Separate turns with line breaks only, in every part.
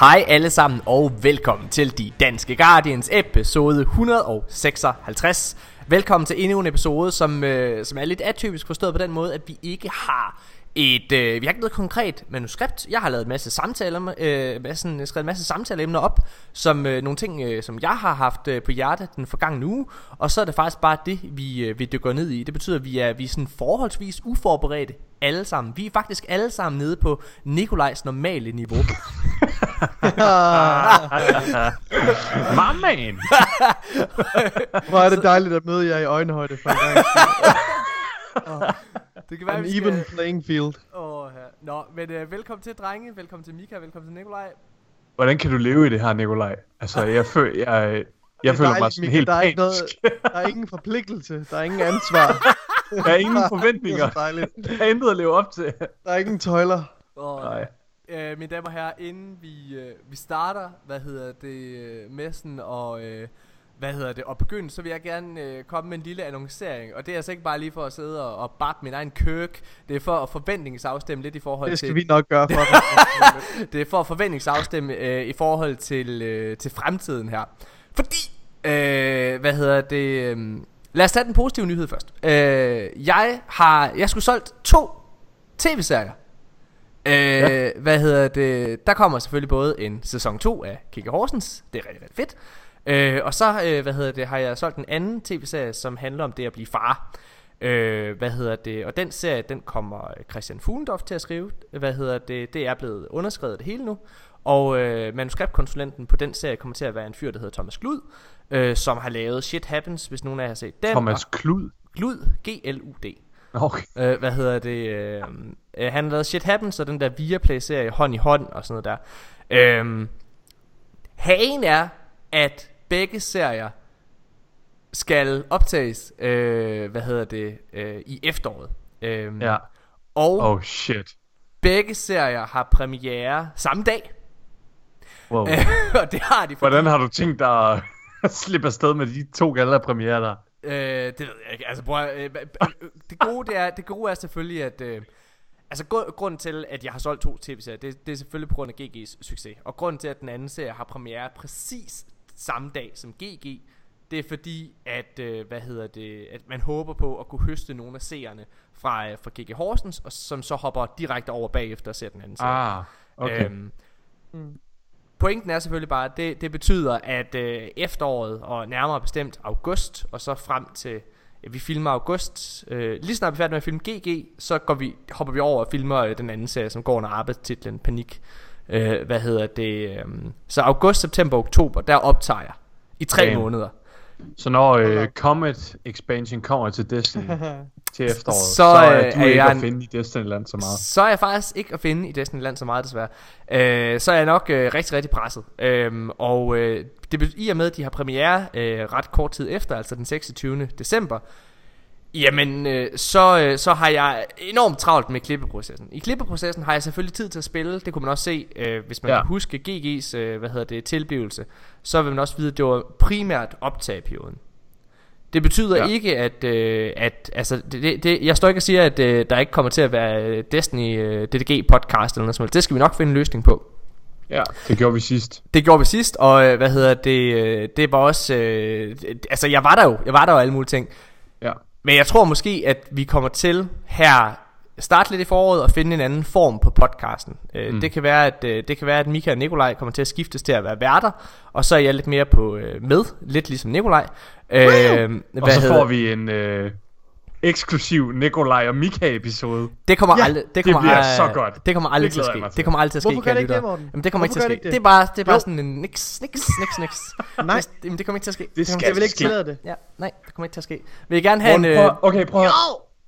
Hej alle sammen og velkommen til De Danske Guardians episode 156. Velkommen til endnu en episode, som, øh, som er lidt atypisk forstået på den måde, at vi ikke har et, øh, vi har ikke noget konkret manuskript. Jeg har lavet en masse samtaler, øh, masse, skrevet en masse samtaleemner op, som øh, nogle ting, øh, som jeg har haft øh, på hjertet den forgangne uge. Og så er det faktisk bare det, vi, øh, vi dykker ned i. Det betyder, at vi er, vi er sådan forholdsvis uforberedte alle sammen. Vi er faktisk alle sammen nede på Nikolajs normale niveau.
Mamman!
Hvor er det dejligt at møde jer i øjenhøjde for en gang.
Det kan være,
An
vi
even
skal...
playing field.
Åh, ja. Nå, men øh, velkommen til, drenge. Velkommen til Mika. Velkommen til Nikolaj.
Hvordan kan du leve i det her, Nikolaj? Altså, jeg, føl, jeg, jeg
er
føler mig
dejligt,
sådan
Mika.
helt
der er, ikke noget, der er ingen forpligtelse, der er ingen ansvar.
Der er ingen
Det er
forventninger.
så dejligt.
Der er intet at leve op til.
Der er ingen tøjler.
Og,
Nej.
øh, mine damer og herrer, inden vi, øh, vi starter, hvad hedder det, øh, messen og... Øh, hvad hedder det, og begynde, så vil jeg gerne øh, komme med en lille annoncering, og det er altså ikke bare lige for at sidde og, og bappe min egen køk, det er for at forventningsafstemme lidt i forhold
Det
til...
skal vi nok gøre for.
Det er for at forventningsafstemme øh, i forhold til, øh, til fremtiden her. Fordi, øh, hvad hedder det... Øh, lad os tage den positive nyhed først. Øh, jeg har... Jeg skulle solgt to tv-serier. Øh, ja. Hvad hedder det? Der kommer selvfølgelig både en sæson 2 af Kike Horsens. Det er rigtig, rigtig fedt. Øh, og så, øh, hvad hedder det, har jeg solgt en anden tv-serie, som handler om det at blive far. Øh, hvad hedder det? Og den serie, den kommer Christian Fuglendorf til at skrive. Hvad hedder det? Det er blevet underskrevet det hele nu. Og øh, manuskriptkonsulenten på den serie kommer til at være en fyr, der hedder Thomas Glud, øh, som har lavet Shit Happens, hvis nogen af jer har set den.
Thomas
Og
Klud.
Glud, G-L-U-D.
Okay.
Øh, hvad hedder det? Øh, øh, han har lavet Shit Happens og den der Viaplay-serie Hånd i Hånd og sådan noget der. Øh, hagen er, at begge serier skal optages, øh, hvad hedder det, øh, i efteråret. Øh,
Ja.
Og
Oh shit.
begge serier har premiere samme dag.
Wow.
Øh, og det har de, fordi,
Hvordan har du tænkt dig slippe afsted med de to gala premiere der?
Øh, det ved jeg ikke. Altså, bror, øh, øh, det, gode, det, er, det gode er selvfølgelig, at... Øh, altså, gru- grunden til, at jeg har solgt to tv-serier, det, det er selvfølgelig på grund af GG's succes. Og grunden til, at den anden serie har premiere præcis samme dag som GG, det er fordi, at, øh, hvad hedder det, at man håber på at kunne høste nogle af seerne fra, øh, fra GG Horsens, og som så hopper direkte over bagefter og ser den anden serie.
Ah, okay.
Øhm, Pointen er selvfølgelig bare, at det, det betyder, at øh, efteråret, og nærmere bestemt august, og så frem til, ja, vi filmer august, øh, lige snart vi er færdige med at filme GG, så går vi, hopper vi over og filmer øh, den anden serie, som går under arbejdstitlen Panik. Øh, hvad hedder det? Øh, så august, september, oktober, der optager jeg i tre
Damn.
måneder.
Så når øh, Comet Expansion kommer til Destiny til efteråret,
Så,
så, er
øh,
du
er
ikke
jeg
at
en-
finde i Destinyland så meget.
Så er jeg faktisk ikke at finde i Destinyland så meget desværre. Øh, så er jeg nok øh, rigtig, rigtig presset. Øhm, og øh, det i og med, at de har premiere øh, ret kort tid efter, altså den 26. december, jamen øh, så, øh, så har jeg enormt travlt med klippeprocessen. I klippeprocessen har jeg selvfølgelig tid til at spille. Det kunne man også se, øh, hvis man
ja.
kan huske GG's øh, hvad hedder det, tilblivelse. Så vil man også vide, at det var primært optageperioden. Det betyder
Ja.
ikke, at, øh, at altså, det, det, jeg står ikke og siger, at øh, der ikke kommer til at være øh, Destiny øh, DDG podcast eller noget som helst. Det skal vi nok finde en løsning på.
Ja, det gjorde vi sidst.
Det gjorde vi sidst, og øh, hvad hedder det, øh, det var også, øh, altså jeg var der jo, jeg var der jo alle mulige ting.
Ja.
Men jeg tror måske, at vi kommer til her starte lidt i foråret og finde en anden form på podcasten. Øh,
Mm.
Det kan være, at øh, det kan være, at Mika og Nikolaj kommer til at skiftes til at være værter, og så er jeg lidt mere på øh, med, lidt ligesom Nikolaj. Øh,
Og
hvad
så
hedder-
får vi en øh, eksklusiv Nikolaj og Mika episode.
Det kommer
Ja,
aldrig, det
det
kommer
bliver
ald-
så godt.
Det kommer aldrig
Det
til at ske. Det kommer aldrig til at ske.
Hvorfor gør det ikke det. Morten?
Jamen det kommer ikke til
Hvorfor
at ske.
det
Det er bare det er bare
Jo.
sådan en niks niks niks niks.
Nej,
Det, jamen det kommer ikke til at ske.
Det
kommer
skal
vil ikke tillade det.
Ja, nej, det kommer ikke til at ske. Vil I gerne have en...
Prøv,
Øh,
prøv, okay, prøv at,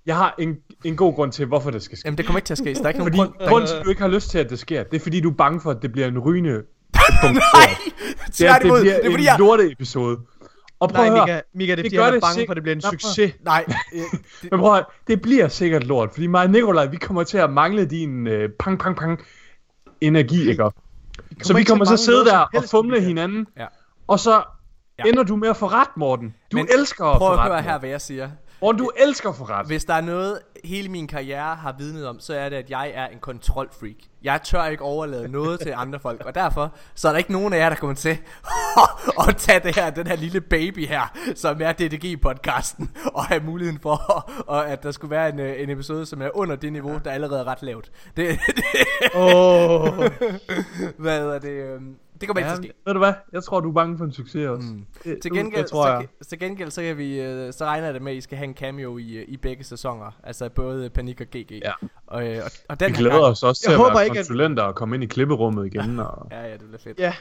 Jeg har en, en god grund til, hvorfor det skal ske.
jamen det kommer ikke til at ske, så der er ikke nogen
Fordi
grund. Der,
grunden til, at du ikke har lyst til, at det sker, det er fordi, du er bange for, at det bliver en rygende punkt.
nej,
det, er, det
Det er fordi,
en
jeg...
lorte episode. Og prøv
Nej,
at høre,
Mika, Mika, det er
Det gør
han er
det
bange
sig-
for, at det bliver en succes.
Nej, øh, det,
men prøv at høre, det bliver sikkert lort, fordi mig og Nikolaj, vi kommer til at mangle din øh, pang, pang, pang energi, ikke? Så vi kommer
mangle
sidde der og fumle hinanden,
Ja.
og så
Ja.
ender du med at få ret, Morten. Du
Men
elsker at
prøv at høre her, hvad jeg siger.
Morten, du elsker for ret.
Hvis der er noget, hele min karriere har vidnet om, så er det, at jeg er en kontrolfreak. Jeg tør ikke overlade noget til andre folk, og derfor så er der ikke nogen af jer, der kommer til at tage det her, den her lille baby her, som er DDG-podcasten, og have muligheden for, og at der skulle være en, øh, en episode, som er under det niveau, der er allerede ret lavt. Det, det,
Åh.
hvad er det? Det kommer ikke til at ske.
Ved du hvad? Jeg tror, du er bange for en succes også. Mm.
Til gengæld,
det tror
så,
jeg.
til gengæld så, kan vi, øh, så regner jeg det med, at I skal have en cameo i, øh, i begge sæsoner. Altså både Panik og GG.
Ja.
Og, øh, og, og den
Vi glæder
gang,
os også til
Jeg
at
håber
være
ikke, at-
konsulenter og komme ind i klipperummet igen. Og,
Ja, ja, det bliver fedt.
Ja,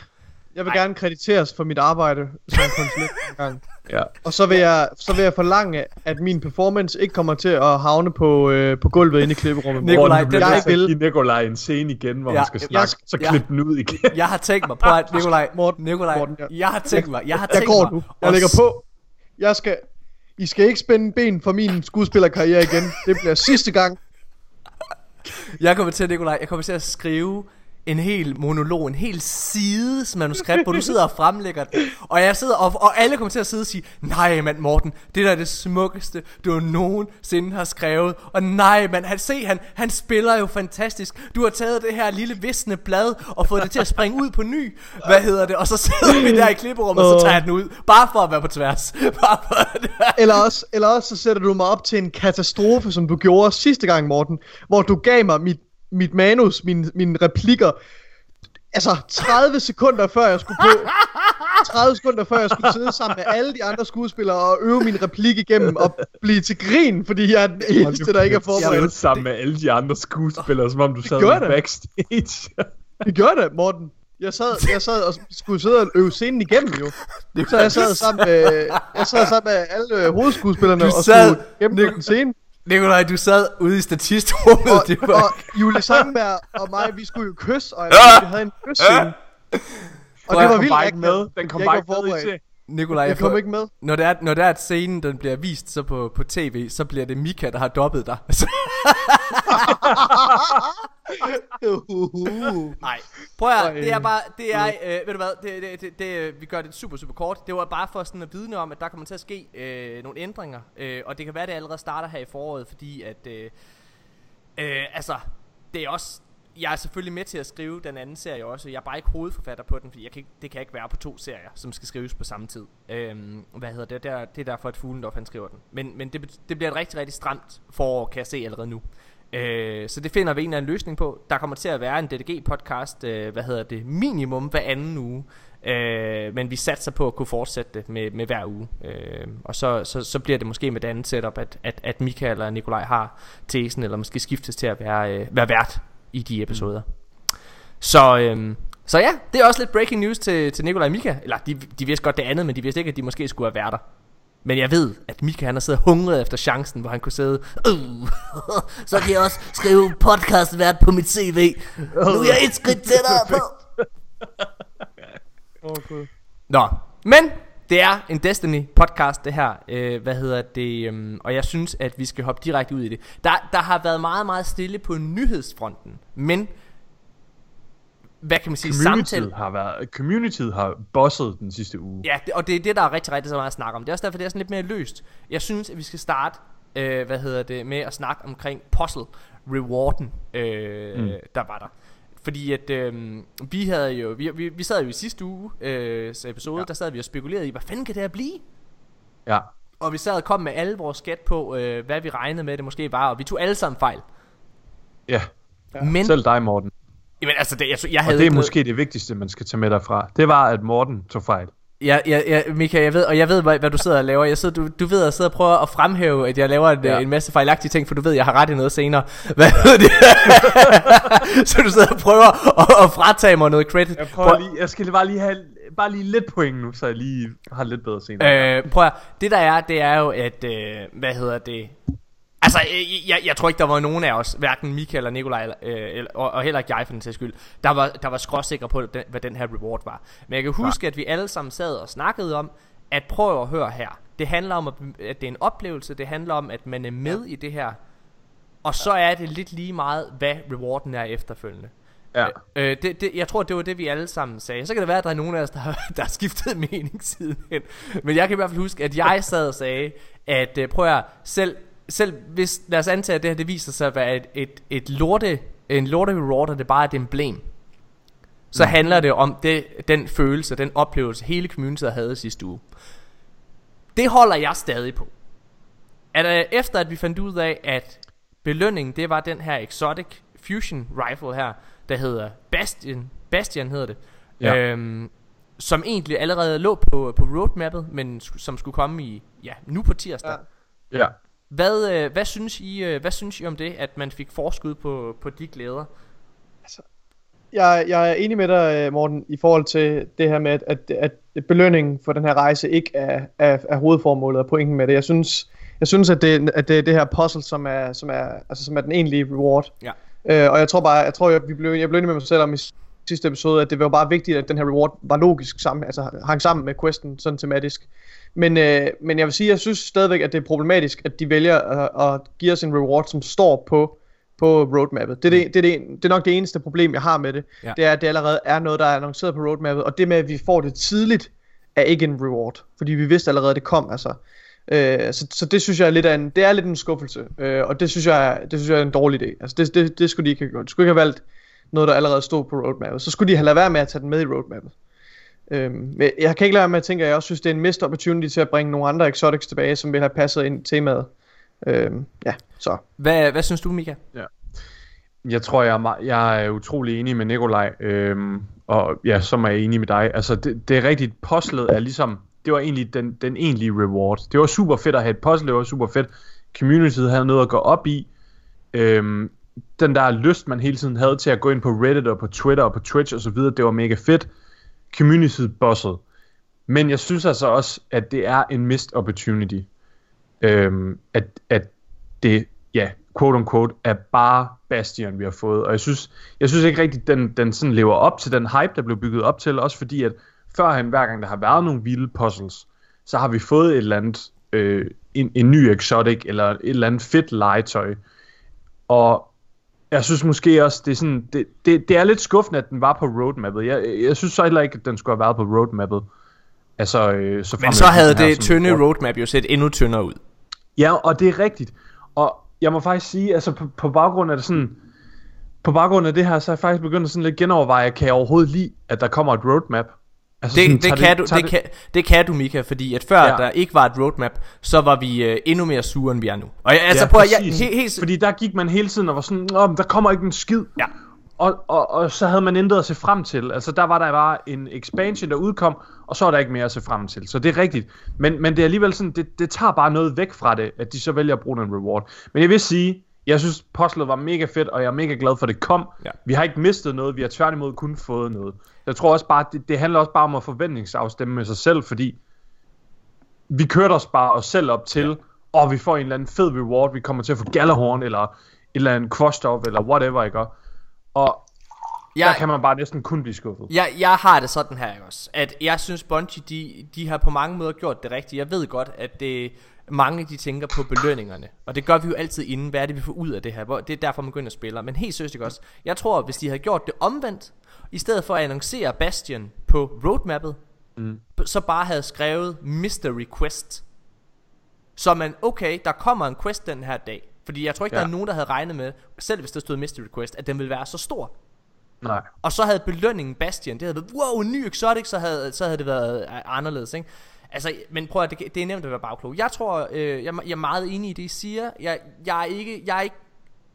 jeg vil
Ej.
gerne krediteres for mit arbejde som konsulent en gang.
ja.
Og så vil, jeg, så vil jeg forlange, at min performance ikke kommer til at havne på, øh, på gulvet inde i klipperummet.
Nikolaj, den
til at give Nikolaj en scene igen, hvor
Ja,
ja, han skal
jeg-
snakke, så
ja.
klip den ud igen.
Jeg har tænkt mig, prøv at, Nikolaj,
Morten,
Nikolaj,
Morten, ja.
jeg har tænkt mig, jeg har
Jeg
tænkt
går
mig,
nu. Jeg lægger på. Jeg skal... I skal ikke spænde ben for min skuespillerkarriere igen. Det bliver sidste gang.
Jeg kommer til, Nikolaj, jeg kommer til at skrive en hel monolog, en hel sides manuskript, hvor du sidder og fremlægger det. Og jeg sidder og, og alle kommer til at sidde og sige, nej mand Morten, det der er det smukkeste, du nogensinde har skrevet. Og nej mand, han, se han, han spiller jo fantastisk. Du har taget det her lille visne blad og fået det til at springe ud på ny. Hvad hedder det? Og så sidder vi der i klipperummet, og så tager jeg den ud. Bare for at være på tværs. Bare for det.
Eller også, eller også så sætter du mig op til en katastrofe, som du gjorde sidste gang, Morten. Hvor du gav mig mit, mit manus, mine, mine replikker. Altså 30 sekunder før jeg skulle på. 30 sekunder før jeg skulle sidde sammen med alle de andre skuespillere og øve min replik igennem og blive til grin, fordi jeg er den eneste, der ikke er
Jeg
forberedt.
sammen med alle de andre skuespillere, som om du sad
det.
backstage.
Det gjorde det, Morten. Jeg sad, jeg sad og skulle sidde og øve scenen igennem jo. Så jeg sad sammen med, jeg sad sammen med alle hovedskuespillerne
Du
og
sad-
skulle gennemføre den scene.
Nikolaj, du sad ude i statistrummet.
Og,
det var...
og Julie Sandberg og mig, vi skulle jo kysse, og vi havde en kyssescene. Og
Prøv
det var
Den
vildt
ikke med. Den kom
Jeg
bare
ikke
med til.
Nikolaj,
Jeg kom ikke med.
Når det er, når det er, at scenen den bliver vist så på, på tv, så bliver det Mika, der har dobbet dig. Nej, prøv at, det er bare, det er, øh, ved du hvad, det, det, det, det, vi gør det super, super kort. Det var bare for sådan at vidne om, at der kommer til at ske øh, nogle ændringer, øh, og det kan være, at det allerede starter her i foråret, fordi at, øh, øh, altså, det er også, jeg er selvfølgelig med til at skrive den anden serie også. Jeg er bare ikke hovedforfatter på den, fordi jeg kan ikke, det kan ikke være på to serier, som skal skrives på samme tid. Øhm, hvad hedder det? Det er, det er derfor, at Fuglendorf han skriver den. Men, men det, det bliver et rigtig, rigtig stramt forår, kan jeg se allerede nu. Øh, så det finder vi en eller anden løsning på. Der kommer til at være en DDG-podcast, øh, hvad hedder det, minimum hver anden uge. Øh, men vi satser på at kunne fortsætte det med, med hver uge. Øh, og så, så, så bliver det måske med det andet setup, at, at, at Michael og Nikolaj har tesen, eller måske skiftes til at være, øh, være vært i de episoder. Så, øhm, så ja, det er også lidt breaking news til, til Nikolaj og Mika. Eller de, de vidste godt det andet, men de vidste ikke, at de måske skulle have været der. Men jeg ved, at Mika han har siddet hungret efter chancen, hvor han kunne sidde, uh, så kan jeg også skrive podcast vært på mit CV. Nu er jeg et skridt tættere på.
Åh, Gud.
Nå, men det er en Destiny podcast det her, øh, hvad hedder det, øhm, og jeg synes, at vi skal hoppe direkte ud i det. Der, der har været meget, meget stille på nyhedsfronten, men hvad kan man sige, samtale...
Community har, været, community har bosset den sidste uge.
Ja, det, og det er det, der er rigtig, rigtig så meget at snakke om. Det er også derfor, det er sådan lidt mere løst. Jeg synes, at vi skal starte, øh, hvad hedder det, med at snakke omkring puzzle rewarden, øh, mm. der var der. Fordi at øh, vi havde jo, vi, vi, vi sad jo i sidste uge øh, episode, ja. der sad vi og spekulerede i, hvad fanden kan det her blive?
Ja.
Og vi sad og kom med alle vores gæt på, øh, hvad vi regnede med, det måske var, og vi tog alle sammen fejl.
Ja,
Ja. Men,
selv dig, Morten.
jamen, altså, det, jeg, jeg
Og
havde
det er
ikke noget-
måske det vigtigste, man skal tage med derfra. Det var, at Morten tog fejl.
Ja, ja, ja, Mika, jeg ved, og jeg ved, hvad, du sidder og laver. Jeg sidder, du, du ved, at sidder og prøver at fremhæve, at jeg laver en,
Ja.
ja. en masse fejlagtige ting, for du ved, jeg har ret i noget senere. Hvad ved det? så du sidder og prøver at, at fratage mig noget credit.
Jeg, prøver lige, jeg skal bare lige have bare lige lidt point nu, så jeg lige har lidt bedre senere.
Øh, prøv at, det der er, det er jo, at, øh, hvad hedder det... Altså, jeg, jeg, tror ikke, der var nogen af os, hverken Michael eller Nikolaj, eller, øh, eller, og, og heller ikke jeg for den sags skyld, der var, der var skråsikre på, den, hvad den her reward var. Men jeg kan huske, at vi alle sammen sad og snakkede om, at prøv at høre her. Det handler om, at, at det er en oplevelse, det handler om, at man er med ja. i det her. Og så er det lidt lige meget, hvad rewarden er efterfølgende.
Ja.
Øh, det, det, jeg tror, det var det, vi alle sammen sagde. Så kan det være, at der er nogen af os, der har, der har skiftet mening sidenhen. Men jeg kan i hvert fald huske, at jeg sad og sagde, at øh, prøv at selv, selv hvis, lad os antage, at det her det viser sig at være et, et, et lorte, en lorte reward, og det bare er et emblem, så mm. handler det om det, den følelse, den oplevelse, hele communityet havde sidste uge. Det holder jeg stadig på. At, øh, efter at vi fandt ud af, at belønningen, det var den her Exotic Fusion Rifle her, der hedder Bastion, Bastion hedder det,
Ja.
øhm, som egentlig allerede lå på, på roadmappet, men sk- som skulle komme i, ja, nu på tirsdag.
Ja.
Ja. Hvad, øh, hvad, synes I, øh, hvad synes I om det, at man fik forskud på, på de glæder?
Jeg, jeg er enig med dig, øh, Morten, i forhold til det her med, at, at, at belønningen for den her rejse ikke er, er, er hovedformålet og pointen med det. Jeg synes, jeg synes at, det, at det er det her puzzle, som er, som er, altså, som er den egentlige reward.
Ja.
Øh, og jeg tror bare, jeg tror, jeg, vi blev, jeg blev enig med mig selv om i sidste episode, at det var bare vigtigt, at den her reward var logisk sammen, altså hang sammen med questen, sådan tematisk. Men, øh, men jeg vil sige, jeg synes stadigvæk, at det er problematisk, at de vælger at, at give os en reward, som står på, på roadmappet. Det er, det, det, er det, det er nok det eneste problem, jeg har med det.
Ja.
Det er, at det allerede er noget, der er annonceret på roadmappet, og det med, at vi får det tidligt, er ikke en reward. Fordi vi vidste allerede, at det kom, altså. Øh, så, så det synes jeg er lidt af en, det er lidt en skuffelse, øh, og det synes jeg, det synes jeg er en dårlig idé. Altså det, det, det skulle de ikke have gjort. De skulle ikke have valgt noget, der allerede stod på roadmappet. Så skulle de have lavet være med at tage den med i roadmappet. Øhm, men jeg kan ikke lade være med at tænke, at jeg også synes, det er en missed opportunity til at bringe nogle andre exotics tilbage, som vil have passet ind i temaet. Øhm, ja, så.
Hvad, hvad synes du, Mika?
Jeg tror, jeg er, meget, jeg er utrolig enig med Nikolaj, øhm, og ja, så er jeg enig med dig. Altså, det, det er rigtigt, puzzlet er ligesom, det var egentlig den, den egentlige reward. Det var super fedt at have et puzzle, det var super fedt. Communityet havde noget at gå op i. Øhm, den der lyst, man hele tiden havde til at gå ind på Reddit og på Twitter og på Twitch og så videre, det var mega fedt community-bosset. Men jeg synes altså også, at det er en missed opportunity. Øhm, at, at det, ja, quote unquote, er bare Bastion, vi har fået. Og jeg synes, jeg synes ikke rigtigt, den, den sådan lever op til den hype, der blev bygget op til. Også fordi, at førhen, hver gang der har været nogle vilde puzzles, så har vi fået et eller andet, øh, en, en ny exotic, eller et eller andet fedt legetøj. Og jeg synes måske også, det er, sådan, det, det, det er lidt skuffende, at den var på roadmappet. Jeg, jeg synes så heller ikke, at den skulle have været på roadmappet. Altså, øh, så
Men så havde det tynde roadmap jo set endnu tyndere ud.
Ja, og det er rigtigt. Og jeg må faktisk sige, altså på, på baggrund af det sådan, på baggrund af det her, så er jeg faktisk begyndt at sådan lidt genoverveje, kan jeg overhovedet lide, at der kommer et roadmap? Altså
Det,
sådan,
det, kan du,
tager
det, kan, det kan du, Mika, fordi at før
Ja.
der ikke var et roadmap, så var vi øh, endnu mere sure, end vi er nu. Og jeg, altså
ja,
prøv jeg, helt, helt,
Fordi der gik man hele tiden og var sådan, Åh, der kommer ikke en skid.
Ja.
Og, og, og så havde man intet at se frem til. Altså der var der bare en expansion, der udkom, og så er der ikke mere at se frem til. Så det er rigtigt. Men, men det er alligevel sådan, det, det tager bare noget væk fra det, at de så vælger at bruge den reward. Men jeg vil sige, jeg synes puzzlet var mega fedt, og jeg er mega glad for, at det kom.
Ja.
Vi har ikke mistet noget, vi har tværtimod kun fået noget. Jeg tror også bare, det, det handler også bare om at forventningsafstemme med sig selv, fordi vi kørte os bare os selv op til, og ja. vi får en eller anden fed reward, vi kommer til at få Galahorn, eller et eller andet Kvostov, eller whatever, ikke? Og der
jeg,
kan man bare næsten kun blive skuffet.
jeg, jeg har det sådan her også, at jeg synes Bungie, de, de har på mange måder gjort det rigtigt. Jeg ved godt, at det, mange de tænker på belønningerne, og det gør vi jo altid inden. Hvad er det, vi får ud af det her? Hvor- Det er derfor, man går ind og spiller. Men helt seriøst ikke også, jeg tror, hvis de havde gjort det omvendt, i stedet for at annoncere Bastion på roadmappet,
Mm.
så bare havde skrevet Mystery Quest. Så man, okay, der kommer en quest den her dag. Fordi jeg tror ikke, ja. der er nogen, der havde regnet med, selv hvis der stod Mystery Quest, at den ville være så stor.
Nej.
Og så havde belønningen Bastian, det havde været, wow, en ny exotic, så havde, så havde det været øh, anderledes, ikke? Altså, men prøv at det, det er nemt at være bagklog. Jeg tror, øh, jeg, jeg er meget enig i det, I siger. Jeg, jeg, er ikke, jeg, er ikke,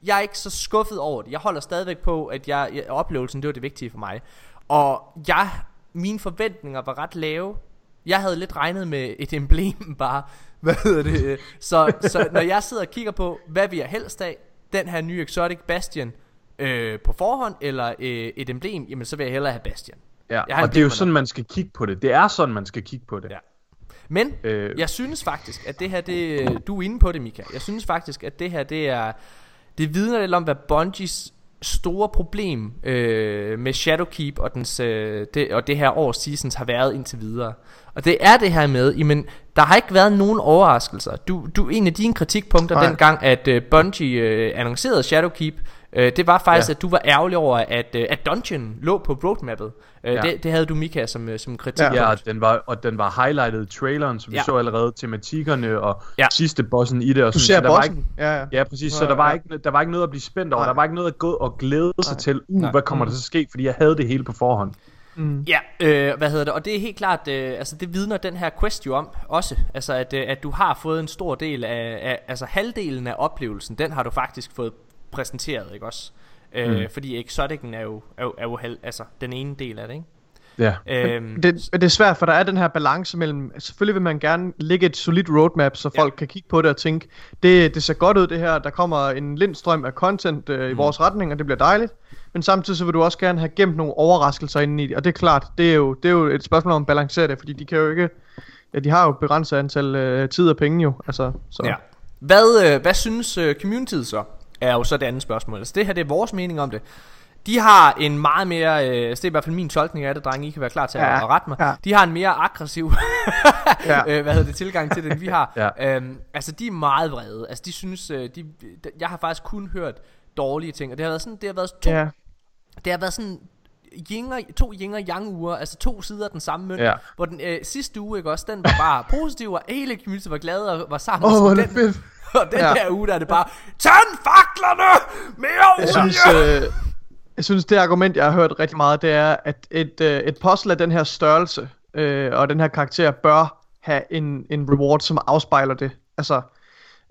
jeg er ikke så skuffet over det. Jeg holder stadigvæk på, at jeg, jeg, oplevelsen, det var det vigtige for mig. Og jeg, mine forventninger var ret lave. Jeg havde lidt regnet med et emblem bare. Hvad hedder det? Så, så når jeg sidder og kigger på, hvad vi har helst af, den her nye Exotic Bastion, øh, på forhånd, eller øh, et emblem, jamen så vil jeg hellere have Bastion.
Ja,
Jeg
og det er jo sådan, man skal kigge på det. Det er sådan, man skal kigge på det.
Ja. Men
Øh.
jeg synes faktisk, at det her, det, du er inde på det, Mika. Jeg synes faktisk, at det her, det er, det vidner lidt om, hvad Bungies store problem øh, med Shadowkeep og, dens, øh, det, og det her års seasons har været indtil videre. Og det er det her med, jamen, der har ikke været nogen overraskelser. Du, du en af dine kritikpunkter
Nej.
dengang, at øh, Bungie øh, annoncerede Shadowkeep, Øh, det var faktisk, ja. at du var ærgerlig over, at, øh, at Dungeon lå på roadmappet. Øh,
Ja.
det, det havde du, Mika, som, øh, som kritik.
Ja.
Ja, og den var, og den var highlightet i traileren, så vi
Ja.
så allerede tematikkerne og
Ja.
sidste bossen i det. Og
Du
sådan,
ser
så der var
bossen.
ikke,
Ja, ja.
Ja, præcis. Så der var,
ja.
ikke, der var ikke noget at blive spændt over.
Nej.
Der var ikke noget at gå og glæde sig
Nej.
til. Uh,
Nej.
hvad kommer der til at ske? Fordi jeg havde det hele på forhånd.
Mm.
Ja, øh, hvad hedder det? Og det er helt klart, øh, altså det vidner den her quest jo om også. Altså at, øh, at du har fået en stor del af, af, altså halvdelen af oplevelsen, den har du faktisk fået præsenteret, ikke også? Øh,
Mm.
Fordi Exoticen er jo, er jo, er jo halv, altså den ene del af det, ikke?
Ja.
Øhm,
Det, det er svært, for der er den her balance mellem, selvfølgelig vil man gerne lægge et solidt roadmap, så
Ja.
folk kan kigge på det og tænke, det, det ser godt ud det her, der kommer en lindstrøm af content øh, i
Mm.
vores retning, og det bliver dejligt. Men samtidig så vil du også gerne have gemt nogle overraskelser inde i det, og det er klart, det er jo, det er jo et spørgsmål om at balancere det, fordi de kan jo ikke, ja, de har jo begrænset antal øh, tid og penge jo, altså, så.
Ja. Hvad, øh, hvad synes øh, communityet så? Er jo så det andet spørgsmål. Altså det her, det er vores mening om det. De har en meget mere, øh, altså det er i hvert fald min tolkning af det, drenge, I kan være klar til
Ja,
at, at rette mig.
ja.
De har en mere aggressiv
Ja.
øh, hvad hedder det, tilgang til det, end vi har.
Ja.
Øhm, altså de er meget vrede. Altså de synes, øh, de, de, jeg har faktisk kun hørt dårlige ting, og det har været sådan, det har været to,
ja.
det har været sådan yinger, to yin og yang uger, altså to sider af den samme mønt,
Ja.
hvor den øh, sidste uge, ikke også, den var bare positiv, og hele community var glade og var sammen.
Åh, det
den,
fedt.
Og den
Ja.
her uge, der er det bare, tænd faklerne! Mere
Jeg
olie!
synes, øh, jeg synes, det argument, jeg har hørt rigtig meget, det er, at et, øh, et puzzle af den her størrelse øh, og den her karakter bør have en, en reward, som afspejler det. Altså,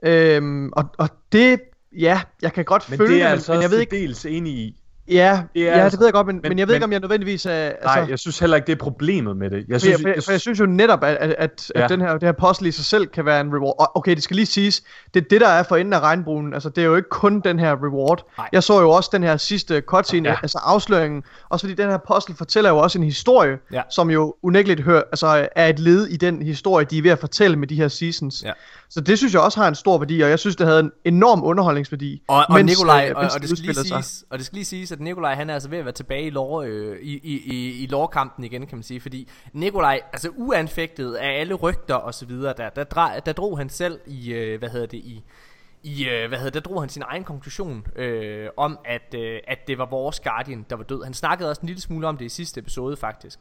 øhm, og, og det, ja, jeg kan godt
Men
følge
det er
men,
altså
men jeg ved ikke,
dels enig i.
ja,
det er
ja,
altså-
det ved jeg godt, men, men,
men-
jeg ved ikke,
men-
om jeg nødvendigvis er, altså,
Nej, jeg synes heller ikke, det er problemet med det. Jeg
for, jeg,
synes,
for, jeg, for jeg synes jo netop, at, at, at,
Ja.
at den her, det her puzzle i sig selv kan være en reward. Og okay, det skal lige siges, det er det, der er for enden af regnbuen. Altså, det er jo ikke kun den her reward.
Nej.
Jeg så jo også den her sidste cutscene,
Ja.
ja. altså afsløringen. Også fordi den her puzzle fortæller jo også en historie,
Ja.
som jo unægteligt hør, altså, er et led i den historie, de er ved at fortælle med de her seasons.
Ja.
Så det synes jeg også har en stor værdi, og jeg synes, det havde en enorm underholdningsværdi.
Og, og
mens,
Nikolaj,
øh,
og, og, det skal lige
sig.
siges, og det skal lige siges, at Nikolaj han er altså ved at være tilbage i lore, øh, i, i, i, i lorekampen igen, kan man sige, fordi Nikolaj, altså uanfægtet af alle rygter og så videre, der, der, dra, der drog han selv i, øh, hvad hedder det, i, i øh, hvad hedder det, der drog han sin egen konklusion øh, om, at, øh, at det var vores Guardian, der var død. Han snakkede også en lille smule om det i sidste episode, faktisk.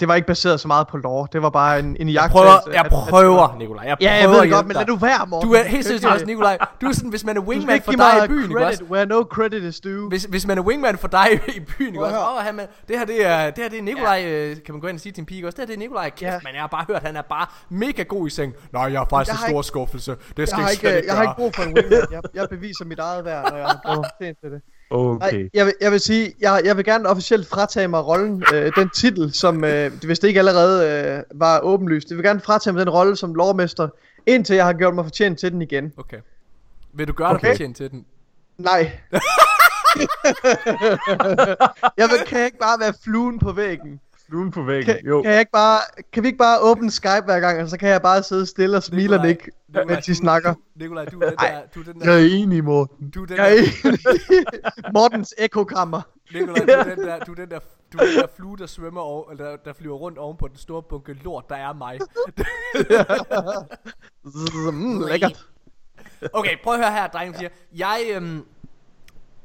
Det var ikke baseret så meget på lore, det var bare en, en
Jeg
jagttagelse
prøver,
af-
jeg
at- at-
prøver, Nikolaj, jeg prøver
Ja, jeg ved det godt, men lad du være, Morten.
Du er helt seriøst også, Nikolaj. Du er sådan, hvis man er wingman for dig i
mig
byen, ikke også?
credit, where no credit is due.
Hvis, hvis man er wingman for dig i byen, ikke også? Åh, han, er- det her det er, det her det er Nikolaj, ja. kan man gå ind og sige til en pige også. Det her det er Nikolaj, kæft,
Ja.
man, jeg har bare hørt, han er bare mega god i seng. Nej, jeg har faktisk
Jeg
en
har
stor skuffelse. Det skal jeg
ikke, jeg har ikke brug for en Jeg, jeg beviser mit eget værd, når jeg har til det.
Okay.
Nej, jeg vil, jeg vil sige, jeg, jeg vil gerne officielt fratage mig rollen, øh, den titel, som, øh, hvis det ikke allerede øh, var åbenlyst. Jeg vil gerne fratage mig den rolle som lovmester, indtil jeg har gjort mig fortjent til den igen.
Okay. Vil du gøre okay. dig fortjent til den?
Nej. jeg vil, kan jeg ikke bare være fluen på væggen?
Fluen på væggen.
Kan,
Jo.
kan, jeg ikke bare, kan vi ikke bare åbne Skype hver gang, og så kan jeg bare sidde stille og smile og
Nikolaj,
nikke,
Nikolaj,
mens de snakker?
Nikolaj, du er den der, du er den der,
Jeg er enig, Morten.
du er den
Jeg er enig. Mortens ekokammer.
Nikolaj, du er den der, du er den der, du er den der flue, der svømmer over, eller der, der flyver rundt oven på den store bunke lort, der er mig.
Mm, lækkert.
Okay, prøv at høre her, drengen siger. Jeg, øhm,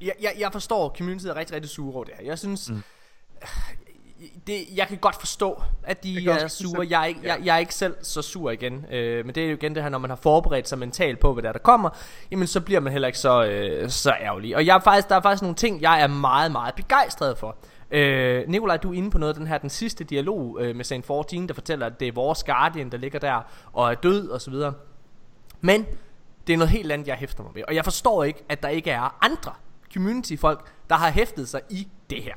jeg, jeg, jeg forstår, communityet er rigtig, rigtig sure over det her. Jeg synes, mm. Det, jeg kan godt forstå, at de er sure. Jeg er, ikke, jeg, jeg er ikke selv så sur igen. Øh, men det er jo igen det her, når man har forberedt sig mentalt på, hvad der, er, der kommer, jamen så bliver man heller ikke så, øh, så ærgerlig. Og jeg er faktisk, der er faktisk nogle ting, jeg er meget, meget begejstret for. Øh, Nikolaj, du er inde på noget af den her, den sidste dialog øh, med Saint 14, der fortæller, at det er vores Guardian, der ligger der og er død og så videre. Men det er noget helt andet, jeg hæfter mig ved. Og jeg forstår ikke, at der ikke er andre community-folk, der har hæftet sig i det her.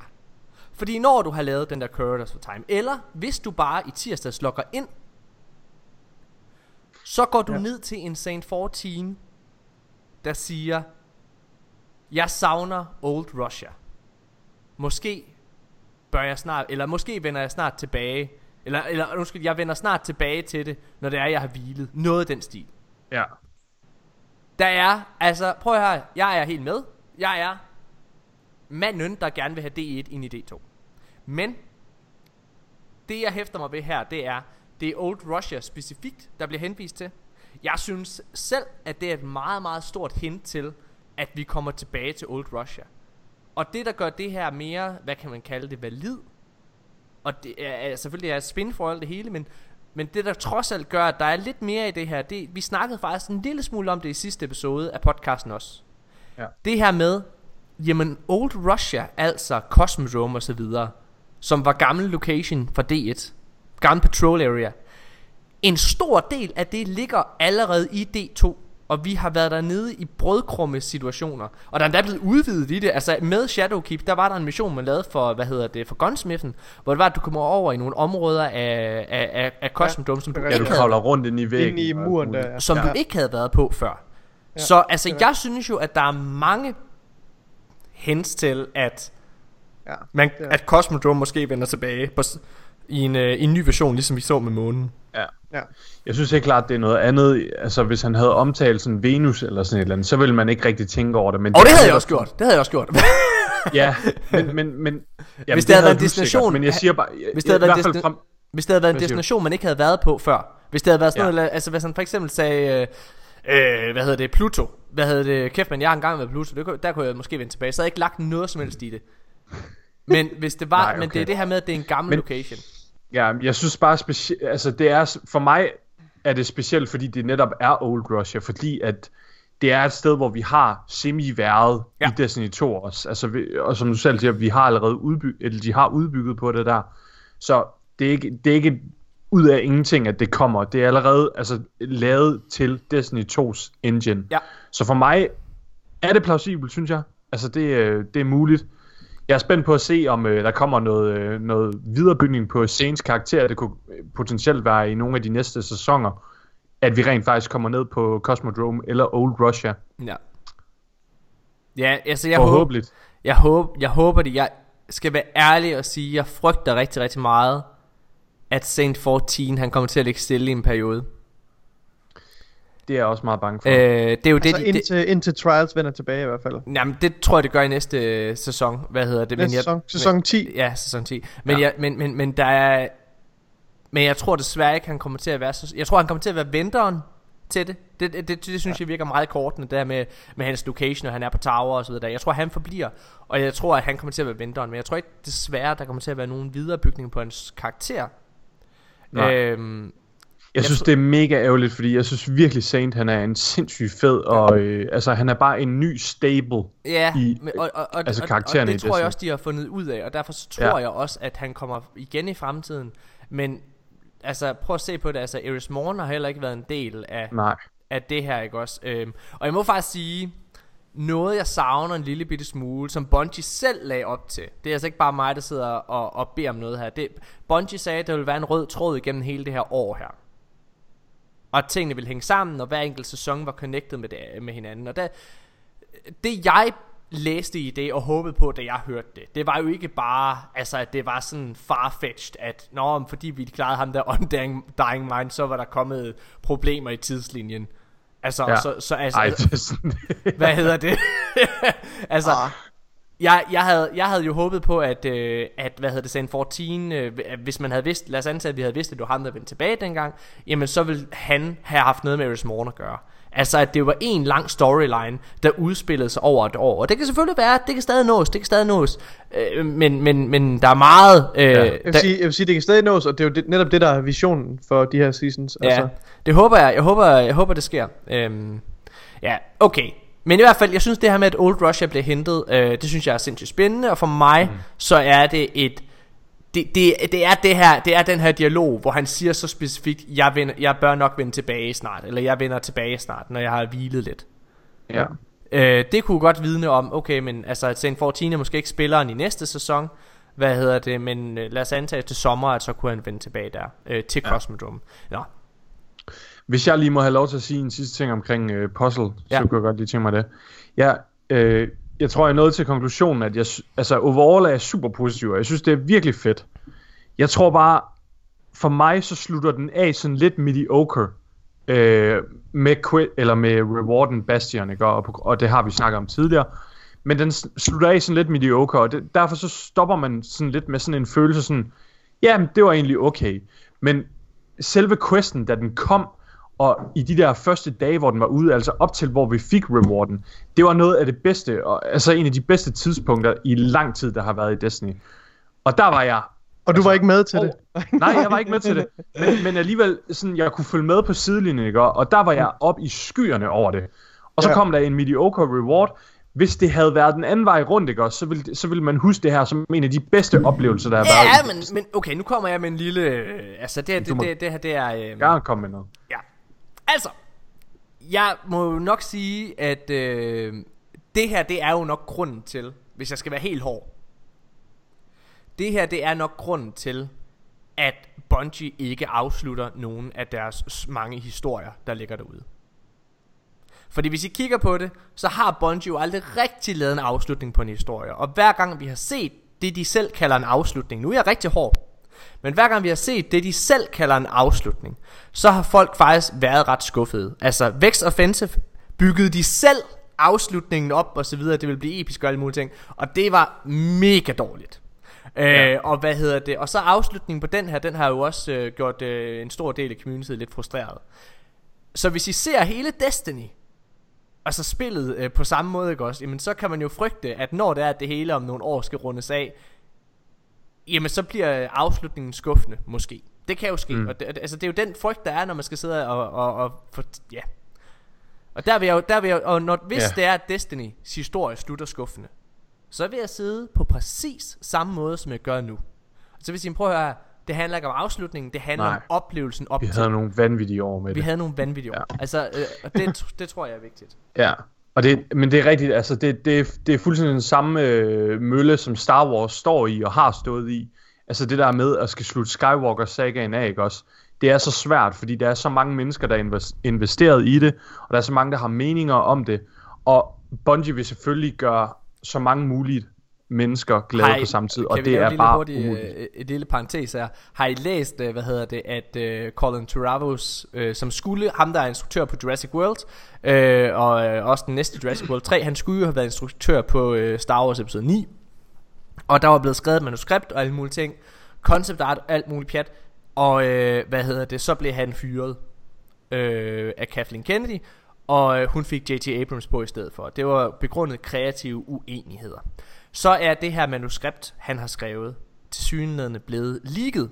Fordi når du har lavet den der Corridors for Time, eller hvis du bare i tirsdags logger ind, så går du ja. Ned til en Saint 14, der siger, jeg savner Old Russia. Måske bør jeg snart, eller måske vender jeg snart tilbage, eller, eller undskyld, jeg vender snart tilbage til det, når det er, jeg har hvilet. Noget af den stil.
Ja.
Der er, altså, prøv at høre, jeg er helt med. Jeg er manden, der gerne vil have D1 ind i D2. Men, det jeg hæfter mig ved her, det er, det er Old Russia specifikt, der bliver henvist til. Jeg synes selv, at det er et meget, meget stort hint til, at vi kommer tilbage til Old Russia. og det, der gør det her mere, hvad kan man kalde det, valid, og det er, selvfølgelig er spin for alt det hele, men, men det, der trods alt gør, at der er lidt mere i det her, det, vi snakkede faktisk en lille smule om det i sidste episode af podcasten også.
Ja.
Det her med, jamen Old Russia, altså Cosmodrome og så videre, som var gammel location for D1, gammel patrol area, en stor del af det ligger allerede i D2 og vi har været dernede i brødkrumme situationer. Og der er endda blevet udvidet i det. Altså med Shadowkeep, der var der en mission, man lavede for, hvad hedder det, for Gunsmithen. Hvor det var, at du kommer over i nogle områder af, af, af, af Cosmodome, ja, som du
ja,
ikke
du
havde,
kravler rundt ind i væggen.
Inde i muren der, ja.
som
ja.
du ikke havde været på før.
Ja,
Så altså, jeg synes jo, at der er mange hints til, at,
Ja,
man,
det er-
at Cosmodrome måske vender tilbage på, i, en, øh, i en ny version, ligesom vi så med månen.
Ja.
Ja.
Jeg synes helt klart, det er noget andet. Altså, hvis han havde omtalt sådan Venus eller sådan et eller andet, så ville man ikke rigtig tænke over det. Men
Og det
er
havde jeg også gjort. Det havde jeg også gjort.
Ja, men, men, men jamen,
Hvis det havde været en
du sikkert,
destination-
Men jeg siger bare,
Hvis det havde været destin-
frem,
Hvis det havde været en destination, man ikke havde været på før. Hvis det havde været sådan
Ja.
ja. noget, altså hvis han for eksempel sagde, øh, øh, hvad hedder det, Pluto. Hvad hedder det, kæft man, jeg har engang været Pluto. Det, kunne- der kunne jeg måske vende tilbage. Så havde jeg ikke lagt noget som helst i det. Men hvis det var,
Nej,
okay. men det er det her med, at det er en gammel
Men-
location.
Ja, jeg synes bare specielt, altså det er, for mig er det specielt, fordi det netop er Old Russia, fordi at det er et sted, hvor vi har semi-været ja.
Ja.
i Destiny 2 også. Altså, vi, og som du selv siger, vi har allerede udbygget, eller de har udbygget på det der. Så det er ikke, det er ikke ud af ingenting, at det kommer. Det er allerede altså, lavet til Destiny 2's engine.
Ja.
Så for mig er det plausibelt, synes jeg. Altså, det, øh, det er muligt. Jeg er spændt på at se, om øh, der kommer noget, øh, noget viderebygning på Saints karakter. Det kunne øh, potentielt være i nogle af de næste sæsoner, at vi rent faktisk kommer ned på Cosmodrome eller Old Russia.
Ja. Ja, altså jeg håber, jeg håber, jeg håber det. Jeg skal være ærlig og sige, jeg frygter rigtig, rigtig meget, at Saint 14 han kommer til at ligge stille i en periode.
Det er jeg også meget bange for.
Øh, det er jo
Altså
det, de- det,
indtil, indtil Trials vender tilbage i hvert fald.
Jamen, det tror jeg, det gør i næste øh, sæson. Hvad hedder det?
Næste
jeg,
sæson. Sæson 10.
Ja, sæson 10. Men,
Ja.
jeg, men, men, men der er... Men jeg tror desværre ikke, han kommer til at være... Så, jeg tror, han kommer til at være venteren til det. Det, det, det, det synes ja. jeg virker meget kortene, det der med, med hans location, og han er på tower og så videre. Jeg tror, han forbliver, og jeg tror, at han kommer til at være venteren. Men jeg tror ikke desværre, der kommer til at være nogen viderebygning på hans karakter.
Nej.
Øhm,
Jeg synes, det er mega ærgerligt, fordi jeg synes virkelig, Saint han er en sindssygt fed, og øh, altså, han er bare en ny stable.
Ja,
i-
men, og, og, og,
altså
og,
karaktererne
og
i
det tror jeg også, de har fundet ud af, og derfor så tror
Ja.
jeg også, at han kommer igen i fremtiden. Men altså, prøv at se på det, altså Eris Morn har heller ikke været en del af,
Nej.
af det her, ikke også? Øhm, og jeg må faktisk sige, noget jeg savner en lille bitte smule, som Bungie selv lagde op til. Det er altså ikke bare mig, der sidder og, og beder om noget her. Det, Bungie sagde, at der ville være en rød tråd igennem hele det her år her. Og at tingene ville hænge sammen, og hver enkelt sæson var connected med, det, med hinanden. Og der, det jeg læste i det og håbede på, da jeg hørte det, det var jo ikke bare, altså at det var sådan farfetched, at nå, fordi vi klarede ham der Undying Dying Mind, så var der kommet problemer i tidslinjen. Altså,
Ja.
ja. så, så altså,
Ej, det er sådan...
hvad hedder det? altså,
Ah.
Jeg, jeg, havde, jeg havde jo håbet på, at, øh, at hvad hedder det, Sand 14, øh, hvis man havde vidst, lad os antage, at vi havde vidst, at var ham, der vendte tilbage dengang, jamen så ville han have haft noget med Eris Morn at gøre. Altså, at det var en lang storyline, der udspillede sig over et år. Og det kan selvfølgelig være, det kan stadig nås, det kan stadig nås. Øh, men, men, men der er meget... Øh,
Ja.
ja.
Jeg vil,
der,
sige, jeg vil sige, det kan stadig nås, og det er jo det, netop det, der er visionen for de her seasons.
Ja,
Altså,
det håber jeg. Jeg håber, jeg håber det sker. Øhm, ja, okay. Men i hvert fald, jeg synes det her med, at Old Russia bliver hentet, øh, det synes jeg er sindssygt spændende, og for mig, mm. så er det et, det, det, det, er det her, det er den her dialog, hvor han siger så specifikt, jeg, vender, jeg bør nok vende tilbage snart, eller jeg vender tilbage snart, når jeg har hvilet lidt.
ja.
Øh, det kunne godt vidne om, okay, men altså, at Saint 14 er måske ikke spilleren i næste sæson, hvad hedder det, men øh, lad os antage til sommer, at så kunne han vende tilbage der, øh, til
Ja.
Cosmodrome. Nå,
Hvis jeg lige må have lov til at sige en sidste ting omkring øh, puzzle, ja.
Ja.
så kunne jeg godt lige tænke mig det. Jeg, øh, jeg tror, jeg nået til konklusionen, at jeg, altså, overall er jeg super positiv, og jeg synes, det er virkelig fedt. Jeg tror bare, for mig så slutter den af sådan lidt mediocre øh, med, quit, eller med rewarden Bastion, ikke? Og, og det har vi snakket om tidligere. Men den slutter af sådan lidt mediocre, og det, derfor så stopper man sådan lidt med sådan en følelse sådan, ja, det var egentlig okay. Men selve questen, da den kom, Og i de der første dage, hvor den var ude, altså op til hvor vi fik rewarden, det var noget af det bedste, og, altså en af de bedste tidspunkter i lang tid, der har været i Destiny. Og der var jeg
Og du var ikke med til det?
Nej, jeg var ikke med til det. Men, men alligevel, sådan, jeg kunne følge med på sidelinjen, ikke? Og der var jeg op i skyerne over det. Og så
Ja.
kom der en mediocre reward. Hvis det havde været den anden vej rundt, ikke? Så ville, så ville man huske det her som en af de bedste oplevelser, der har været.
Ja, men, men okay, nu kommer jeg med en lille... Øh, altså, det, det,
må-
det, det her, det er... Øh,
Gerne kom med noget.
Ja. Altså, jeg må jo nok sige, at øh, det her, det er jo nok grunden til, hvis jeg skal være helt hård. Det her, det er nok grunden til, at Bungie ikke afslutter nogen af deres mange historier, der ligger derude. Fordi hvis I kigger på det, så har Bungie jo aldrig rigtig lavet en afslutning på en historie. Og hver gang vi har set det, de selv kalder en afslutning, nu er jeg rigtig hård, men hver gang vi har set det, de selv kalder en afslutning, så har folk faktisk været ret skuffede. Altså, Vex Offensive byggede de selv afslutningen op og så videre, det ville blive episk og alle mulige ting, og det var mega dårligt. Ja. Øh, og hvad hedder det? Og så afslutningen på den her, den har jo også øh, gjort øh, en stor del af communityet lidt frustreret. Så hvis I ser hele Destiny, altså spillet øh, på samme måde, ikke også? Jamen så kan man jo frygte, at når det er, at det hele om nogle år skal rundes af, jamen så bliver afslutningen skuffende, måske. Det kan jo ske. Mm. Og det, altså, det er jo den frygt, der er, når man skal sidde og, og, og for, ja. Og der vil jeg jo, der vil jeg, og når, hvis
Ja.
det er, at Destiny's historie slutter skuffende, så vil jeg sidde på præcis samme måde, som jeg gør nu. Så hvis I prøver at høre, det handler ikke om afslutningen, det handler
Nej.
om oplevelsen op
Vi
til.
havde nogle vanvittige år med
Vi
det.
havde nogle vanvittige år.
Ja.
Altså, øh, og det, det tror jeg er vigtigt.
Ja, og det, men det er rigtigt, altså det, det, det er fuldstændig den samme øh, mølle, som Star Wars står i og har stået i. Altså det der med at skal slutte Skywalker-sagaen af, ikke også? Det er så svært, fordi der er så mange mennesker, der er investeret i det, og der er så mange, der har meninger om det. Og Bungie vil selvfølgelig gøre så mange muligt mennesker glade
I-
på samme tid, og det er
et lille
bare
hurtigt,
umuligt.
øh, et lille parentes her. Har I læst, øh, hvad hedder det, at øh, Colin Trevorrow, øh, som skulle, ham der er instruktør på Jurassic World, øh, og øh, også den næste Jurassic World 3, han skulle jo have været instruktør på øh, Star Wars episode 9. Og der var blevet skrevet et manuskript og alle mulige ting. Concept art, alt muligt pjat. Og øh, hvad hedder det, så blev han fyret øh, af Kathleen Kennedy. Og øh, hun fik J.T. Abrams på i stedet for. Det var begrundet kreative uenigheder. Så er det her manuskript, han har skrevet, til synligheden blevet leaget.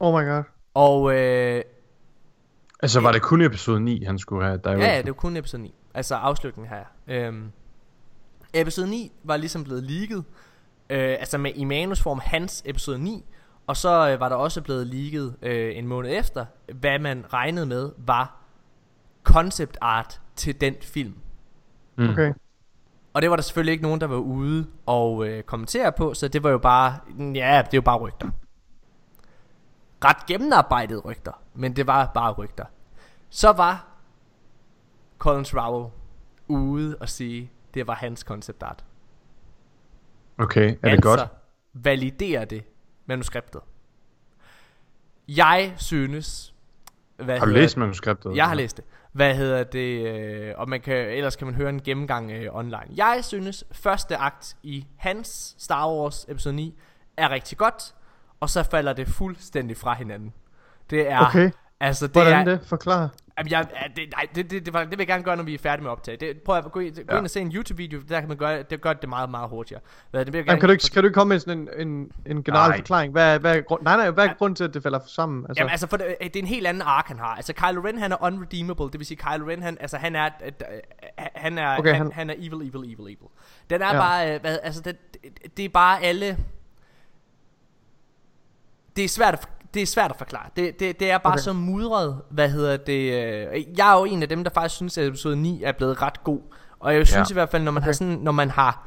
Oh my god.
Og øh,
Altså var det kun episode 9, han skulle have
ja, ja,
direction?
det var kun episode 9. Altså afslutningen her. Øhm, episode 9 var ligesom blevet leaget. Øh, altså med i manusform hans episode 9. Og så øh, var der også blevet leaget øh, en måned efter, hvad man regnede med var concept art til den film.
Mm.
Okay.
Og det var der selvfølgelig ikke nogen, der var ude og øh, kommentere på, så det var jo bare, ja, det er jo bare rygter. Ret gennemarbejdede rygter, men det var bare rygter. Så var Colin Trevorrow ude og sige, det var hans concept art.
Okay, er det
altså,
godt?
validere det manuskriptet. Jeg synes... Hvad
Har du læst manuskriptet?
jeg har læst det. Hvad hedder det? Øh, og man kan, ellers kan man høre en gennemgang øh, online. Jeg synes, første akt i hans Star Wars episode 9 er rigtig godt. Og så falder det fuldstændig fra hinanden. Det er...
Okay.
Altså, det
Hvordan
er,
det? Forklar.
Jamen, jeg, det, nej, det, det, det, var- det vil jeg gerne gøre, når vi er færdige med at optage. Det, prøv at gå ind, gå
Ja.
ind og se en YouTube-video, der kan man gøre det, gør det meget, meget hurtigere. Hvad, det vil jeg
Jamen,
gerne,
kan, du ikke, kan du ikke komme med sådan en, en, en generel
Nej.
forklaring? Hvad, hvad grund, nej, nej, hvad er grunden til, at det falder sammen? Altså,
Jamen altså, for det, det er en helt anden ark, han har. Altså, Kylo Ren, han er unredeemable. Det vil sige, Kylo Ren, han, altså, han er, øh, øh, han er,
Okay,
han,
han-
han er evil, evil, evil, evil. Den er
Ja.
bare, øh, hvad, altså, det, det, det er bare alle... Det er svært at, det er svært at forklare. Det, det, det er bare
Okay.
så mudret, hvad hedder det... Øh, jeg er jo en af dem, der faktisk synes, at episode 9 er blevet ret god. Og jeg synes
Ja.
i hvert fald, når man
Okay.
har sådan, når man har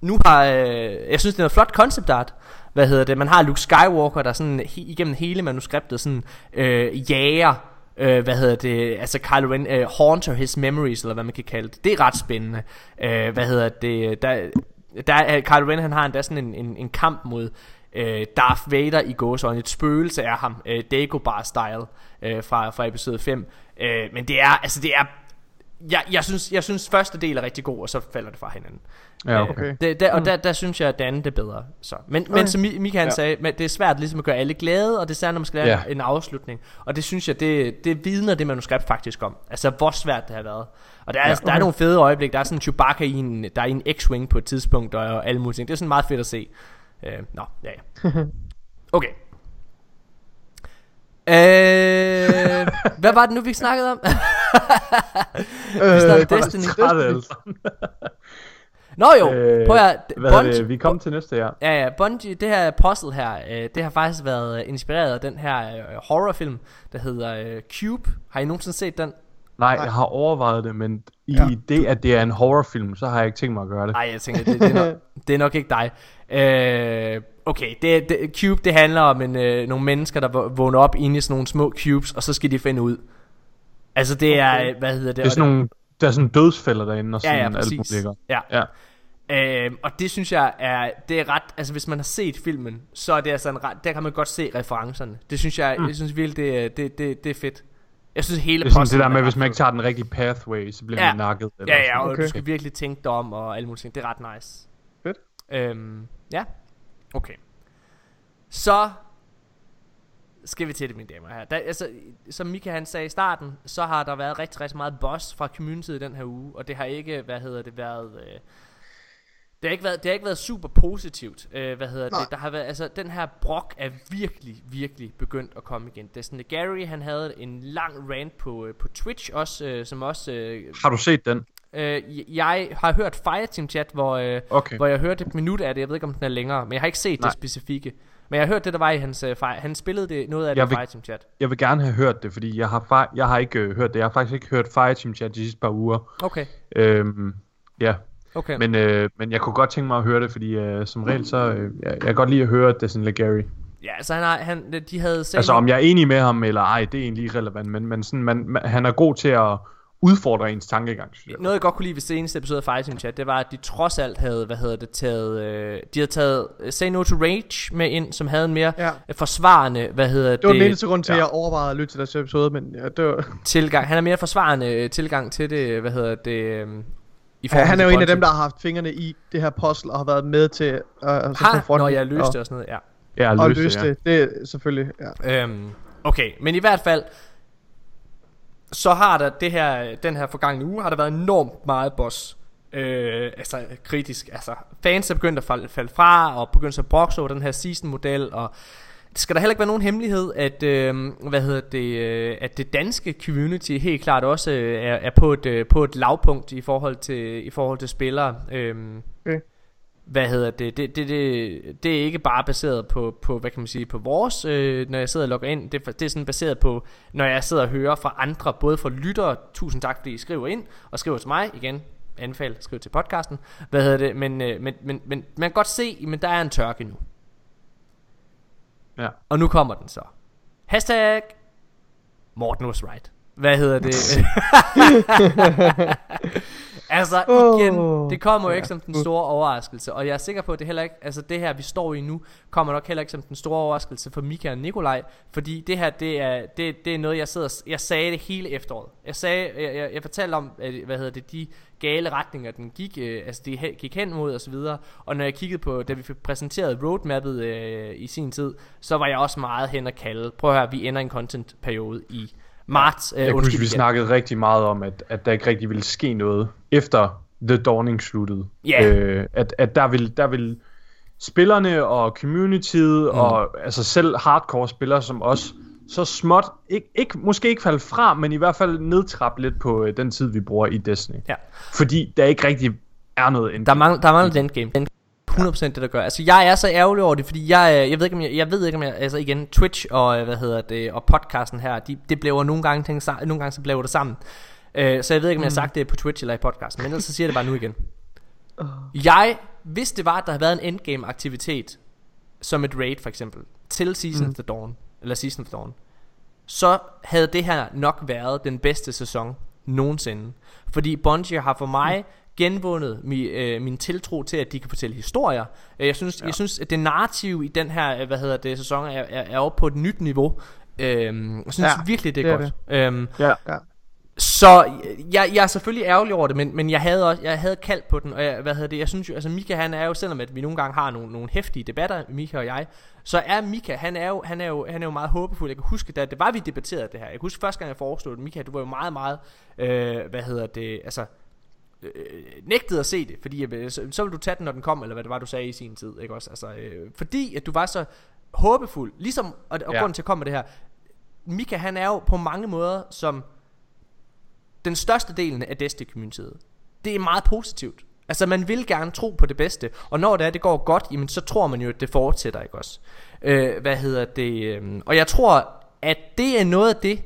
nu har, øh, jeg synes det er noget flot concept art Hvad hedder det, man har Luke Skywalker Der sådan he, igennem hele manuskriptet Sådan øh, jager øh, Hvad hedder det, altså Kylo Ren øh, Haunter his memories, eller hvad man kan kalde det Det er ret spændende øh, Hvad hedder det, der, der er, Kylo Ren han har endda sådan en, en, en kamp mod øh, Darth Vader i gåsøjne Et spøgelse af ham, øh, Dagobah style øh, fra, fra episode 5 øh, Men det er, altså det er jeg, jeg, synes, jeg synes første del er rigtig god, og så falder det fra hinanden.
Ja,
Øh,
okay.
Det, der, og der, der synes jeg, at det andet er bedre. Så. Men, okay. men som Mi- Mikael
Ja.
sagde, men det er svært ligesom at gøre alle glade, og det er særligt, når man skal lave
Ja.
en afslutning. Og det synes jeg, det, det vidner det manuskript faktisk om. Altså, hvor svært det har været. Og der er,
Ja,
okay. der er nogle fede øjeblikke. Der er sådan en Chewbacca i en, der er i en X-Wing på et tidspunkt, og alle mulige ting. Det er sådan meget fedt at se. Øh, nå, ja, ja. Okay. Øh, hvad var det nu, vi snakkede om?
Øh,
snakker
det var
Destiny.
Træt, altså.
Nå jo,
Øh,
prøv at
Hvad er det? Vi kom til næste her.
Ja, ja, Bungie, det her puzzle her, øh, det har faktisk været øh, inspireret af den her øh, horrorfilm, der hedder øh, Cube. Har I nogensinde set den?
Nej,
Nej.
jeg har overvejet det, men i
Ja.
det, at det er en horrorfilm, så har jeg ikke tænkt mig at gøre det.
Nej, jeg tænker, det, det, er, nok, det er nok ikke dig. Øh, okay, det, det, Cube, det handler om en, øh, nogle mennesker, der vå- vågner op inde i sådan nogle små cubes, og så skal de finde ud. Altså det er,
Okay.
øh, hvad hedder det?
Det er sådan nogle, der er sådan dødsfælder derinde, og
Ja,
sådan
ja,
alt
præcis.
muligt.
Ja.
Ja.
Øhm, og det synes jeg er, det er ret, altså hvis man har set filmen, så er det altså en ret, der kan man godt se referencerne. Det synes jeg, mm. jeg synes virkelig, det, er- det, det, det er fedt. Jeg synes hele
Det er sådan det der med, hvis man ikke tager den rigtige pathway, så bliver
Ja.
man nakket. Eller
Ja, ja, og
Okay.
du skal virkelig tænke dig om og alle mulige ting. Det er ret nice.
Fedt.
Øhm, ja, okay. Så skal vi til det, mine damer herrer. Der, altså, som Mika han sagde i starten, så har der været rigtig, rigtig meget boss fra community i den her uge, og det har ikke, hvad hedder det, været... Øh, det har, ikke været, det har ikke været super positivt. Øh, hvad hedder
Nej.
det? Der har været, altså, den her brok er virkelig, virkelig begyndt at komme igen. Det at Gary, han havde en lang rant på, øh, på Twitch også, øh, som også... Øh,
Har du set den?
Øh, jeg har hørt Fireteam Chat, hvor, øh,
Okay.
hvor jeg hørte et minut af det. Jeg ved ikke, om den er længere, men jeg har ikke set
Nej.
det specifikke. Men jeg har hørt det, der var i hans... Øh, fire. Han spillede det, noget af det
Jeg
i
vil-
Fireteam Chat.
Jeg vil gerne have hørt det, fordi jeg har, jeg har ikke øh, hørt det. Jeg har faktisk ikke hørt Fireteam Chat de sidste par uger.
Okay,
Øhm, ja,
okay.
men, øh, men jeg kunne godt tænke mig at høre det, fordi øh, som regel så... Øh, jeg, jeg kan godt lide at høre Destin Legary.
Ja, altså han har, han, de havde selv...
Altså om jeg er enig med ham, eller ej, det er egentlig irrelevant, men, men sådan, man, man, han er god til at udfordre ens tankegang, synes jeg.
Noget jeg godt kunne lide ved seneste episode af Fireteam Chat, det var, at de trods alt havde, hvad hedder det, taget... Øh, de havde taget øh, Say No to Rage med ind, som havde en mere
Ja.
øh, forsvarende, hvad hedder det...
Det var den eneste grund til, at
ja.
jeg overvejede at lytte til deres episode, men ja, det var...
tilgang. Han er mere forsvarende øh, tilgang til det, hvad hedder det... Øh, i
Ja, han er jo en af dem, der har haft fingrene i det her puzzle, og har været med til at uh,
Har, når jeg løste det og sådan noget, ja.
Jeg har
og
til, ja.
det. Det er selvfølgelig, ja.
Øhm, okay, men i hvert fald så har der det her den her forgangne uge har der været enormt meget boss. Øh, altså kritisk, altså fans er begyndt at falde, falde fra og begyndt at brokse over den her season model og det skal der heller ikke være nogen hemmelighed at øh, hvad hedder det øh, at det danske community helt klart også øh, er, er på et øh, på et lavpunkt i forhold til i forhold til spillere. Øh,
Okay.
hvad hedder det, det, det, det, det er ikke bare baseret på, på hvad kan man sige, på vores, øh, når jeg sidder og logger ind, det, er- det er sådan baseret på, når jeg sidder og hører fra andre, både fra lyttere, tusind tak fordi I skriver ind, og skriver til mig, igen, anbefal, skriv til podcasten, hvad hedder det, men, øh, men, men, men man kan godt se, men der er en tørke nu,
Ja.
og nu kommer den så. Hashtag Morten was right. Hvad hedder det? altså igen,
Åh.
det kommer jo ikke som den store overraskelse, og jeg er sikker på, at det heller ikke, altså det her vi står i nu, kommer nok heller ikke som den store overraskelse for Mika og Nikolaj, fordi det her, det er, det, det er noget, jeg sidder, jeg sagde det hele efteråret. Jeg sagde, jeg, jeg, jeg fortalte om, hvad hedder det, de gale retninger, den gik, øh, altså de he- gik hen mod og så videre, og når jeg kiggede på, da vi fik præsenteret roadmappet øh, i sin tid, så var jeg også meget hen og kalde, prøv at høre, vi ender en content-periode i marts, øh,
Jeg kan huske, vi snakkede rigtig meget om, at, at der ikke rigtig ville ske noget efter The Dawning sluttede.
Ja.
Øh, at, at der vil, der vil spillerne og communityet mm. og altså selv hardcore spillere som os, så småt, ikke, ikke, måske ikke falde fra, men i hvert fald nedtrappe lidt på øh, den tid, vi bruger i Destiny.
Ja.
Fordi der ikke rigtig er noget endgame.
Der mangler, der mangler den game. Den 100% det der gør. Altså jeg er så ærgerlig over det, fordi jeg, øh, jeg ved ikke om jeg, jeg ved ikke om jeg, altså igen Twitch og øh, hvad hedder det og podcasten her, de, det bliver nogle gange ting, nogle gange så bliver det sammen. Øh, så jeg ved ikke om jeg har sagt det på Twitch eller i podcasten, men ellers så siger jeg det bare nu igen. Jeg, hvis det var, at der havde været en endgame aktivitet, som et raid for eksempel, til Season mm. of the Dawn, eller Season of Dawn, så havde det her nok været den bedste sæson nogensinde. Fordi Bungie har for mig genvundet mi, øh, min tiltro til, at de kan fortælle historier. Øh, Jeg synes, ja. jeg synes at det narrativ i den her, øh, hvad hedder det, sæson er, er, er oppe på et nyt niveau. Øhm, jeg synes
Ja,
virkelig, det er,
det er
godt. Øhm,
Ja.
Ja.
Så jeg, jeg er selvfølgelig ærgerlig over det, men, men jeg havde også jeg havde kaldt på den, og jeg, hvad hedder det, jeg synes jo, altså Mika han er jo, selvom at vi nogle gange har nogle, nogle hæftige debatter, Mika og jeg, så er Mika, han er jo, han er jo, han er jo meget håbefuld. Jeg kan huske, da det var, vi debatterede det her, jeg kan huske første gang, jeg foreslog det, Mika, du var jo meget, meget, øh, hvad hedder det, altså, øh, nægtede at se det, fordi øh, så, så vil du tage den, når den kom, eller hvad det var, du sagde i sin tid, ikke også? Altså, øh, fordi at du var så håbefuld, ligesom, og, og ja. grunden til at komme med det her, Mika han er jo på mange måder som den største delen af Destiny-communityet. Det er meget positivt. Altså man vil gerne tro på det bedste Og når det er det går godt Jamen så tror man jo at det fortsætter ikke også øh, Hvad hedder det øh, Og jeg tror at det er noget af det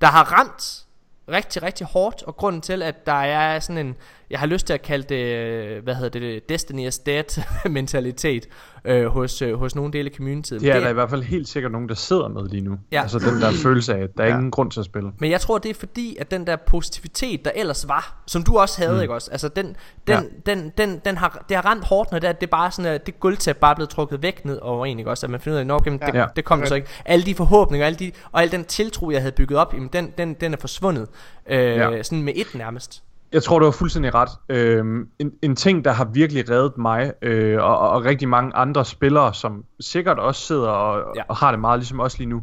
Der har ramt rigtig, rigtig hårdt, og grunden til, at der er sådan en, jeg har lyst til at kalde det, øh, hvad hedder det, Destiny is dead mentalitet øh, hos, øh, hos nogle dele af communityet.
Det er det, der i hvert fald helt sikkert nogen, der sidder med lige nu. Ja. Altså den der følelse af, at der er ja. ingen grund til at spille.
Men jeg tror, det er fordi, at den der positivitet, der ellers var, som du også havde, mm. ikke også? Altså den, den, ja. den, den, den har, det har ramt hårdt, når det er, det er bare sådan, at det gulvtæp bare er blevet trukket væk ned over en, ikke også? At man finder ud af, at okay, ja. det, det kom okay. så ikke. Alle de forhåbninger, alle de, og al den tiltro, jeg havde bygget op, jamen, den, den, den er forsvundet. Øh, ja. Sådan med et nærmest.
Jeg tror, du har fuldstændig ret. Øhm, en, en ting, der har virkelig reddet mig, øh, og, og rigtig mange andre spillere, som sikkert også sidder og, ja. og har det meget ligesom os lige nu,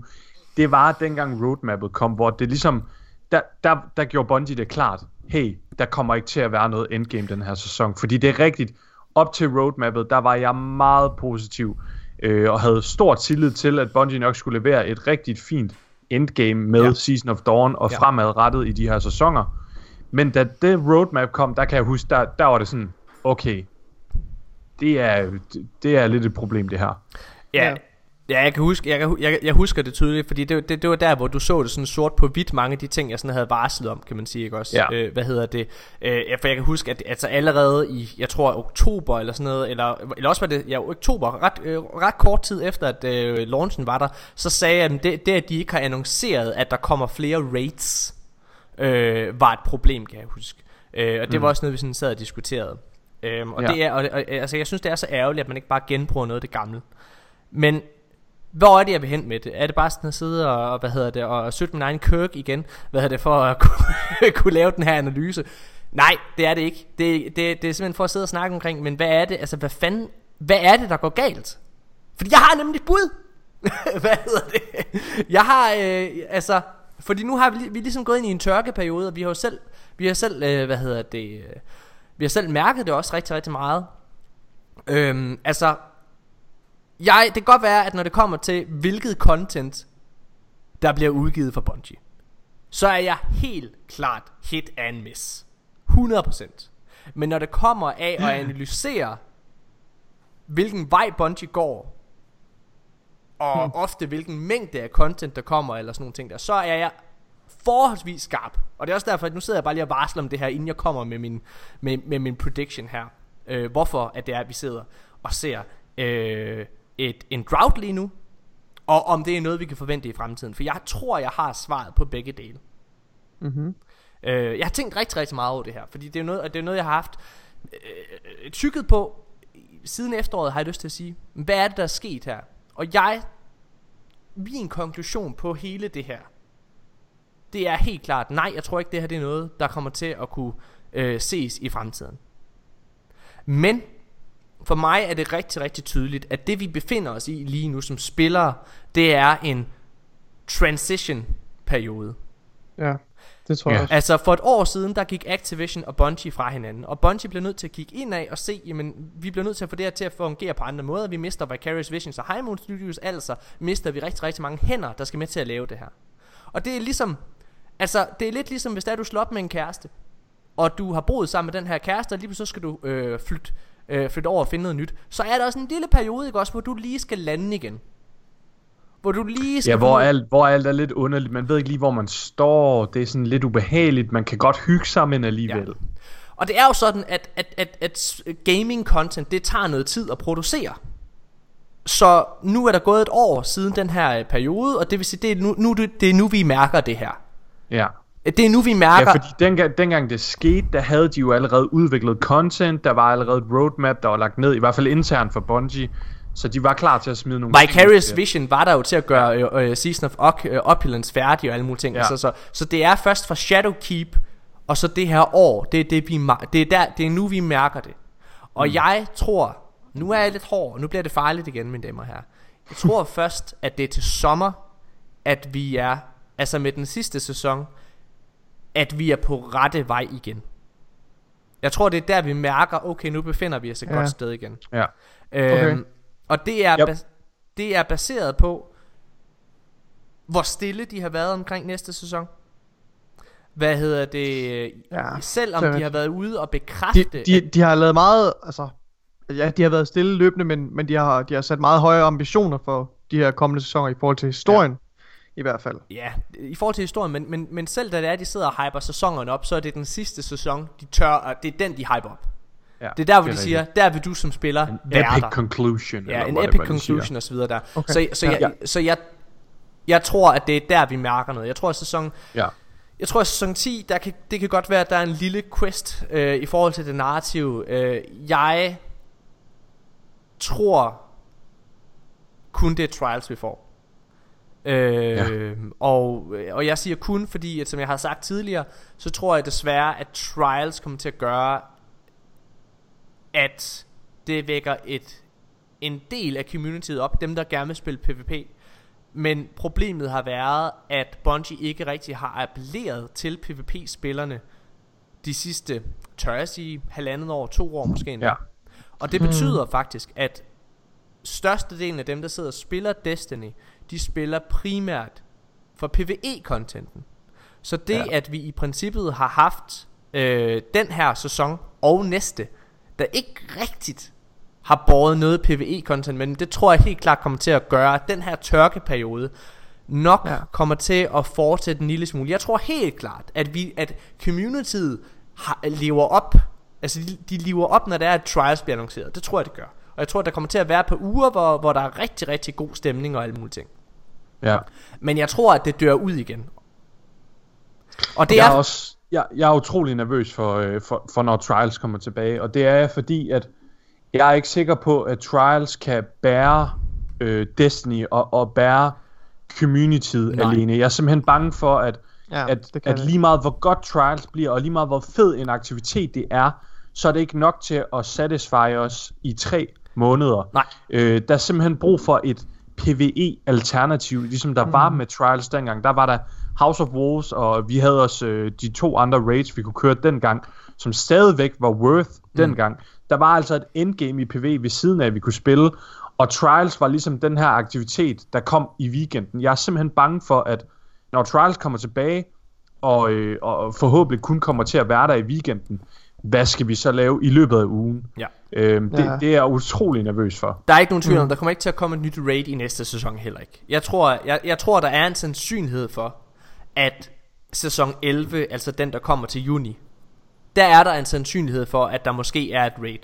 det var dengang roadmappet kom, hvor det ligesom, der, der, der gjorde Bungie det klart, hey, der kommer ikke til at være noget endgame den her sæson, fordi det er rigtigt, op til roadmappet, der var jeg meget positiv, øh, og havde stor tillid til, at Bungie nok skulle levere et rigtig fint endgame med ja. Season of Dawn og ja. fremadrettet i de her sæsoner. Men da det roadmap kom, der kan jeg huske, der, der var det sådan, okay, det er, det er lidt et problem det her.
Ja, Ja, jeg kan huske, jeg, kan, jeg, jeg husker det tydeligt, fordi det, det, det var der, hvor du så det sådan sort på hvidt, mange af de ting, jeg sådan havde varslet om, kan man sige, ikke også? Ja. Øh, hvad hedder det? Øh, for jeg kan huske, at altså allerede i, jeg tror oktober eller sådan noget, eller, eller også var det, ja, oktober, ret, øh, ret kort tid efter, at øh, launchen var der, så sagde jeg, at det, det, at de ikke har annonceret, at der kommer flere raids, øh, var et problem, kan jeg huske. Øh, og det mm. var også noget, vi sådan sad og diskuterede. Øhm, og ja. det er, og, og, altså, jeg synes, det er så ærgerligt, at man ikke bare genbruger noget af det gamle. Men hvor er det, jeg vil hen med det? Er det bare sådan at sidde og, hvad hedder det, og søge min egen kirk igen, hvad hedder det, for at kunne, kunne lave den her analyse? Nej, det er det ikke. Det, det, det er simpelthen for at sidde og snakke omkring, men hvad er det, altså hvad fanden, hvad er det, der går galt? Fordi jeg har nemlig bud. hvad hedder det? Jeg har, øh, altså, fordi nu har vi, vi er ligesom gået ind i en tørkeperiode, og vi har jo selv, vi har selv, øh, hvad hedder det, øh, vi har selv mærket det også rigtig, rigtig meget. Øhm, altså, jeg, det kan godt være, at når det kommer til, hvilket content, der bliver udgivet for Bungie, så er jeg helt klart hit and miss. 100%. Men når det kommer af at analysere, hvilken vej Bungie går, og hmm. ofte hvilken mængde af content der kommer eller sådan nogle ting der, så er jeg forholdsvis skarp. Og det er også derfor, at nu sidder jeg bare lige og varsler om det her, inden jeg kommer med min, med, med min prediction her. Øh, hvorfor at det er, at vi sidder og ser øh, et, en drought lige nu, og om det er noget, vi kan forvente i fremtiden. For jeg tror, jeg har svaret på begge dele. Mm-hmm. Øh, jeg har tænkt rigtig, rigtig meget over det her, fordi det er noget, det er noget jeg har haft øh, tykket på siden efteråret, har jeg lyst til at sige. Hvad er det, der er sket her? Og jeg, min konklusion på hele det her, det er helt klart, nej, jeg tror ikke, det her det er noget, der kommer til at kunne øh, ses i fremtiden. Men for mig er det rigtig, rigtig tydeligt, at det vi befinder os i lige nu som spillere, det er en transition periode.
Ja. Det tror jeg også.
Altså for et år siden, der gik Activision og Bungie fra hinanden. Og Bungie blev nødt til at kigge ind af og se, jamen vi bliver nødt til at få det her til at fungere på andre måder. Vi mister Vicarious Visions og High Moon Studios, altså mister vi rigtig, rigtig mange hænder, der skal med til at lave det her. Og det er ligesom, altså det er lidt ligesom, hvis der du slår op med en kæreste, og du har boet sammen med den her kæreste, og lige så skal du øh, flytte, øh, flytte over og finde noget nyt. Så er der også en lille periode, ikke også, hvor du lige skal lande igen. Hvor du lige skal...
Ja, hvor alt, hvor alt er lidt underligt. Man ved ikke lige, hvor man står. Det er sådan lidt ubehageligt. Man kan godt hygge sammen alligevel. Ja.
Og det er jo sådan, at, at, at, at gaming content, det tager noget tid at producere. Så nu er der gået et år siden den her periode, og det vil sige, det er nu, nu, det er nu vi mærker det her.
Ja.
Det er nu vi mærker
Ja fordi dengang, dengang det skete Der havde de jo allerede udviklet content Der var allerede et roadmap Der var lagt ned I hvert fald internt for Bungie Så de var klar til at smide nogle
Vicarious. Vision var der jo til at gøre øh, øh, Season of Op- øh, Opulence færdig og alle mulige ting.
Ja.
Ja. Så, så, det er først fra Shadowkeep, og så det her år, det er, det, vi, det er, der, det er nu, vi mærker det. Og mm. jeg tror, nu er jeg lidt hård, nu bliver det farligt igen, mine damer og herrer. Jeg tror først, at det er til sommer, at vi er, altså med den sidste sæson, at vi er på rette vej igen. Jeg tror, det er der, vi mærker, okay, nu befinder vi os et
Ja.
godt sted igen.
Ja.
Øhm, og det er,
Yep.
bas- det er baseret på, hvor stille de har været omkring næste sæson. Hvad hedder det?
Ja,
Selvom
det
de har været ude og bekræfte,
De, de, de har lavet meget, altså, ja, de har været stille løbende, men, men de, har, de har sat meget høje ambitioner for de her kommende sæsoner i forhold til historien, ja. i hvert fald.
Ja, i forhold til historien, men, men, men selv da det er, de sidder og hyper sæsonerne op, så er det den sidste sæson, de tør, og det er den, de hyper op.
ja.
Det er der, hvor
er
de siger,
rigtigt.
der vil du som spiller
En
være
epic
der.
conclusion.
Ja,
eller
en epic conclusion
siger.
og så videre der.
Okay.
Så, så, jeg, så jeg, jeg tror, at det er der, vi mærker noget. Jeg tror, at sæson,
Ja.
jeg tror, at sæson 10, der kan, det kan godt være, at der er en lille quest øh, i forhold til det narrative. Øh, jeg tror kun det er Trials, vi får. Øh,
Ja.
og, og jeg siger kun, fordi at, som jeg har sagt tidligere, så tror jeg desværre, at Trials kommer til at gøre, at det vækker et en del af communityet op, dem der gerne vil spille PvP. Men problemet har været, at Bungie ikke rigtig har appelleret til PvP-spillerne de sidste, tør jeg sige, halvandet år, to år måske endda.
Ja.
Og det betyder faktisk, at størstedelen af dem, der sidder og spiller Destiny, de spiller primært for PvE-contenten. Så det,
ja.
at vi i princippet har haft øh, den her sæson og næste, der ikke rigtigt har båret noget PvE-content, men det tror jeg helt klart kommer til at gøre, at den her tørkeperiode nok
Ja.
kommer til at fortsætte en lille smule. Jeg tror helt klart, at vi at communityet har, lever op, altså de, de lever op, når der er at Trials bliver annonceret. Det tror jeg, det gør. Og jeg tror, der kommer til at være på uger, hvor, hvor der er rigtig, rigtig god stemning og alle mulige ting.
ja.
Men jeg tror, at det dør ud igen. Og det er,
er også, jeg, jeg er utrolig nervøs for, øh, for, for, når Trials kommer tilbage. Og det er jeg, fordi, at jeg er ikke sikker på, at Trials kan bære øh, Destiny og, og bære communityet
Nej.
alene. Jeg er simpelthen bange for, at,
Ja,
at, at lige meget hvor godt Trials bliver, og lige meget hvor fed en aktivitet det er, så er det ikke nok til at satisfy os i tre måneder.
Nej.
Øh, der er simpelthen brug for et PvE-alternativ, ligesom der mm. var med Trials dengang. Der var der House of Wolves, og vi havde også øh, de to andre raids, vi kunne køre dengang, som stadigvæk var worth mm. dengang. Der var altså et endgame i PvE ved siden af, vi kunne spille, og Trials var ligesom den her aktivitet, der kom i weekenden. Jeg er simpelthen bange for, at når Trials kommer tilbage, og, øh, og forhåbentlig kun kommer til at være der i weekenden, hvad skal vi så lave i løbet af ugen?
Ja.
Øhm, det,
Ja.
det er jeg utrolig nervøs for.
Der er ikke nogen tvivl om, der kommer ikke til at komme et nyt raid i næste sæson heller ikke. Jeg tror, jeg, jeg tror, der er en sandsynlighed for, at sæson 11, altså den, der kommer til juni, der er der en sandsynlighed for, at der måske er et raid.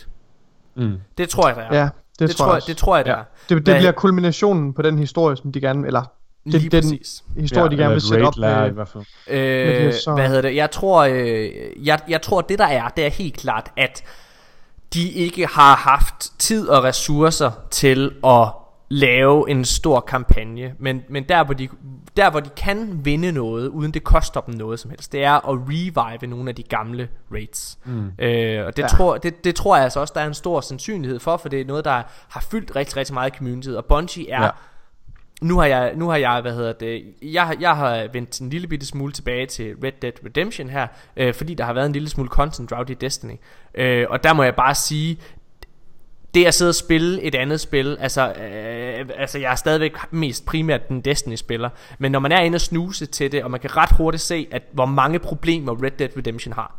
Mm.
Det tror jeg, der er.
Ja, det,
det,
tror jeg, også.
det tror jeg, der
Ja.
er.
det, det
Hvad-
bliver kulminationen på den historie, som de gerne, eller det,
Lige
den
præcis.
historie, de gerne vil sætte op
raid-lærer i
med,
hvert fald.
det
Øh,
så-
hvad hedder det? Jeg tror, øh, jeg, jeg tror, det der er, det er helt klart, at de ikke har haft tid og ressourcer til at lave en stor kampagne. Men, men der, hvor de, der, hvor de kan vinde noget, uden det koster dem noget som helst, det er at revive nogle af de gamle raids. Mm. Øh, og det,
Ja.
tror, det, det tror jeg altså også, der er en stor sandsynlighed for, for det er noget, der har fyldt rigtig, rigtig meget i communityet. Og Bungie er...
Ja.
Nu har jeg, nu har jeg, hvad hedder det, jeg, har- jeg har vendt en lille bitte smule tilbage til Red Dead Redemption her, øh, fordi der har været en lille smule content drought i Destiny. Øh, og der må jeg bare sige, det at sidde og spille et andet spil, altså, øh, altså jeg er stadigvæk mest primært den Destiny-spiller, men når man er inde og snuse til det, og man kan ret hurtigt se, at hvor mange problemer Red Dead Redemption har.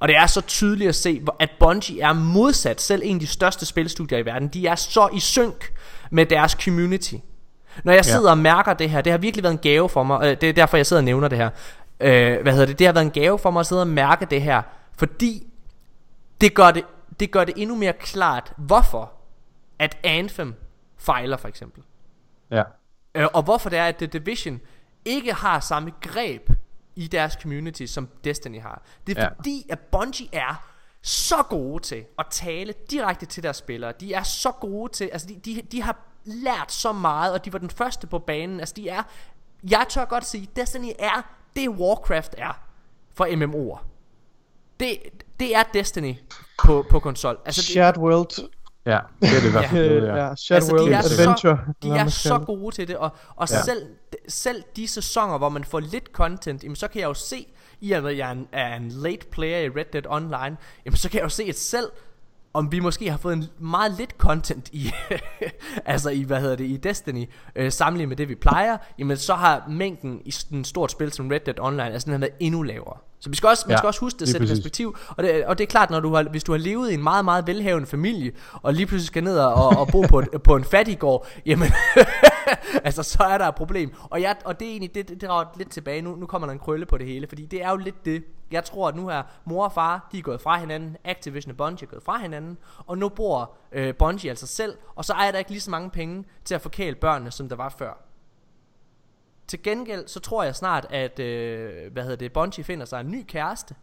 Og det er så tydeligt at se, at Bungie er modsat selv en af de største spilstudier i verden. De er så i synk med deres community. Når jeg sidder og mærker det her, det har virkelig været en gave for mig, øh, det er derfor jeg sidder og nævner det her. Øh, hvad hedder det? Det har været en gave for mig at sidde og mærke det her, fordi det gør det, det gør det endnu mere klart, hvorfor at Anthem fejler for eksempel.
Ja.
Øh, og hvorfor det er, at The Division ikke har samme greb i deres community, som Destiny har. Det er
Ja.
fordi, at Bungie er så gode til at tale direkte til deres spillere. De er så gode til, altså de, de, de har lært så meget, og de var den første på banen. Altså de er, jeg tør godt sige, Destiny er det Warcraft er for MMO'er. Det, det er Destiny på, på konsol. Altså, det,
Shared World.
Ja, det er det i hvert fald.
Ja,
ja.
Shared
Altså,
World
de er
Adventure.
så, de er så gode til det, og, og
Ja.
selv, selv de sæsoner, hvor man får lidt content, jamen, så kan jeg jo se, i og med at jeg er en, er en late player i Red Dead Online, jamen, så kan jeg jo se, at selv om vi måske har fået en meget lidt content i, altså i, hvad hedder det, i Destiny, øh, sammenlignet med det vi plejer, jamen så har mængden i sådan et stort spil som Red Dead Online, altså den har været endnu lavere. Så vi skal også, man
Ja,
skal også huske det
lige
sætte
præcis.
perspektiv, og det, og det er klart, når du har, hvis du har levet i en meget, meget velhavende familie, og lige pludselig skal ned og, og bo på, et, på en fattiggård, jamen, altså så er der et problem. Og, jeg, og det er egentlig, det, det drager lidt tilbage, nu, nu kommer der en krølle på det hele, fordi det er jo lidt det, jeg tror, at nu her mor og far, de er gået fra hinanden, Activision og Bungie er gået fra hinanden, og nu bor øh, Bungie altså selv, og så er der ikke lige så mange penge til at forkæle børnene, som der var før. Til gengæld, så tror jeg snart, at, øh, hvad hedder det, Bungie finder sig en ny kæreste,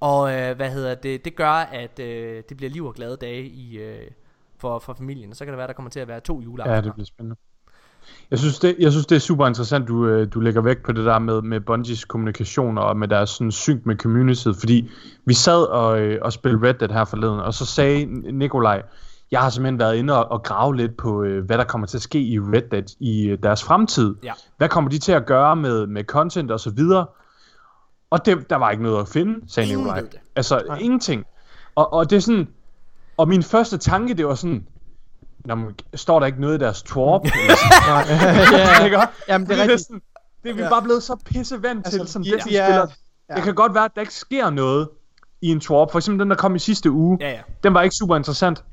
og øh, hvad hedder det, det gør, at øh, det bliver liv og glade dage i, øh, for, for familien. Så kan det være, der kommer til at være to juleaftener.
ja, det bliver spændende. Jeg synes, det, jeg synes, det er super interessant, du, øh, du lægger vægt på det der med, med Bungies kommunikation og med deres sådan, synk med communityet, fordi vi sad og, øh, og spillede Red Dead her forleden, og så sagde Nikolaj, jeg har simpelthen været inde og, og grave lidt på, øh, hvad der kommer til at ske i Red Dead i øh, deres fremtid.
Ja.
Hvad kommer de til at gøre med, med content og så videre? Og det, der var ikke noget at finde, sagde
Ingen
Nikolaj.
det.
Altså, ingenting. Og, og det er sådan, og min første tanke, det var sådan, Nå, men, står der ikke noget i deres? Eller sådan,
ja,
ikke?
Jamen, det er
det,
rigtigt.
sådan, det er vi
Ja.
bare blevet så pissevant til
Altså,
som
de-
Destiny
de er-
spillere.
ja.
Det kan godt være, at der ikke sker noget i en twerp. For eksempel den, der kom i sidste uge.
Ja, ja.
Den var ikke super interessant.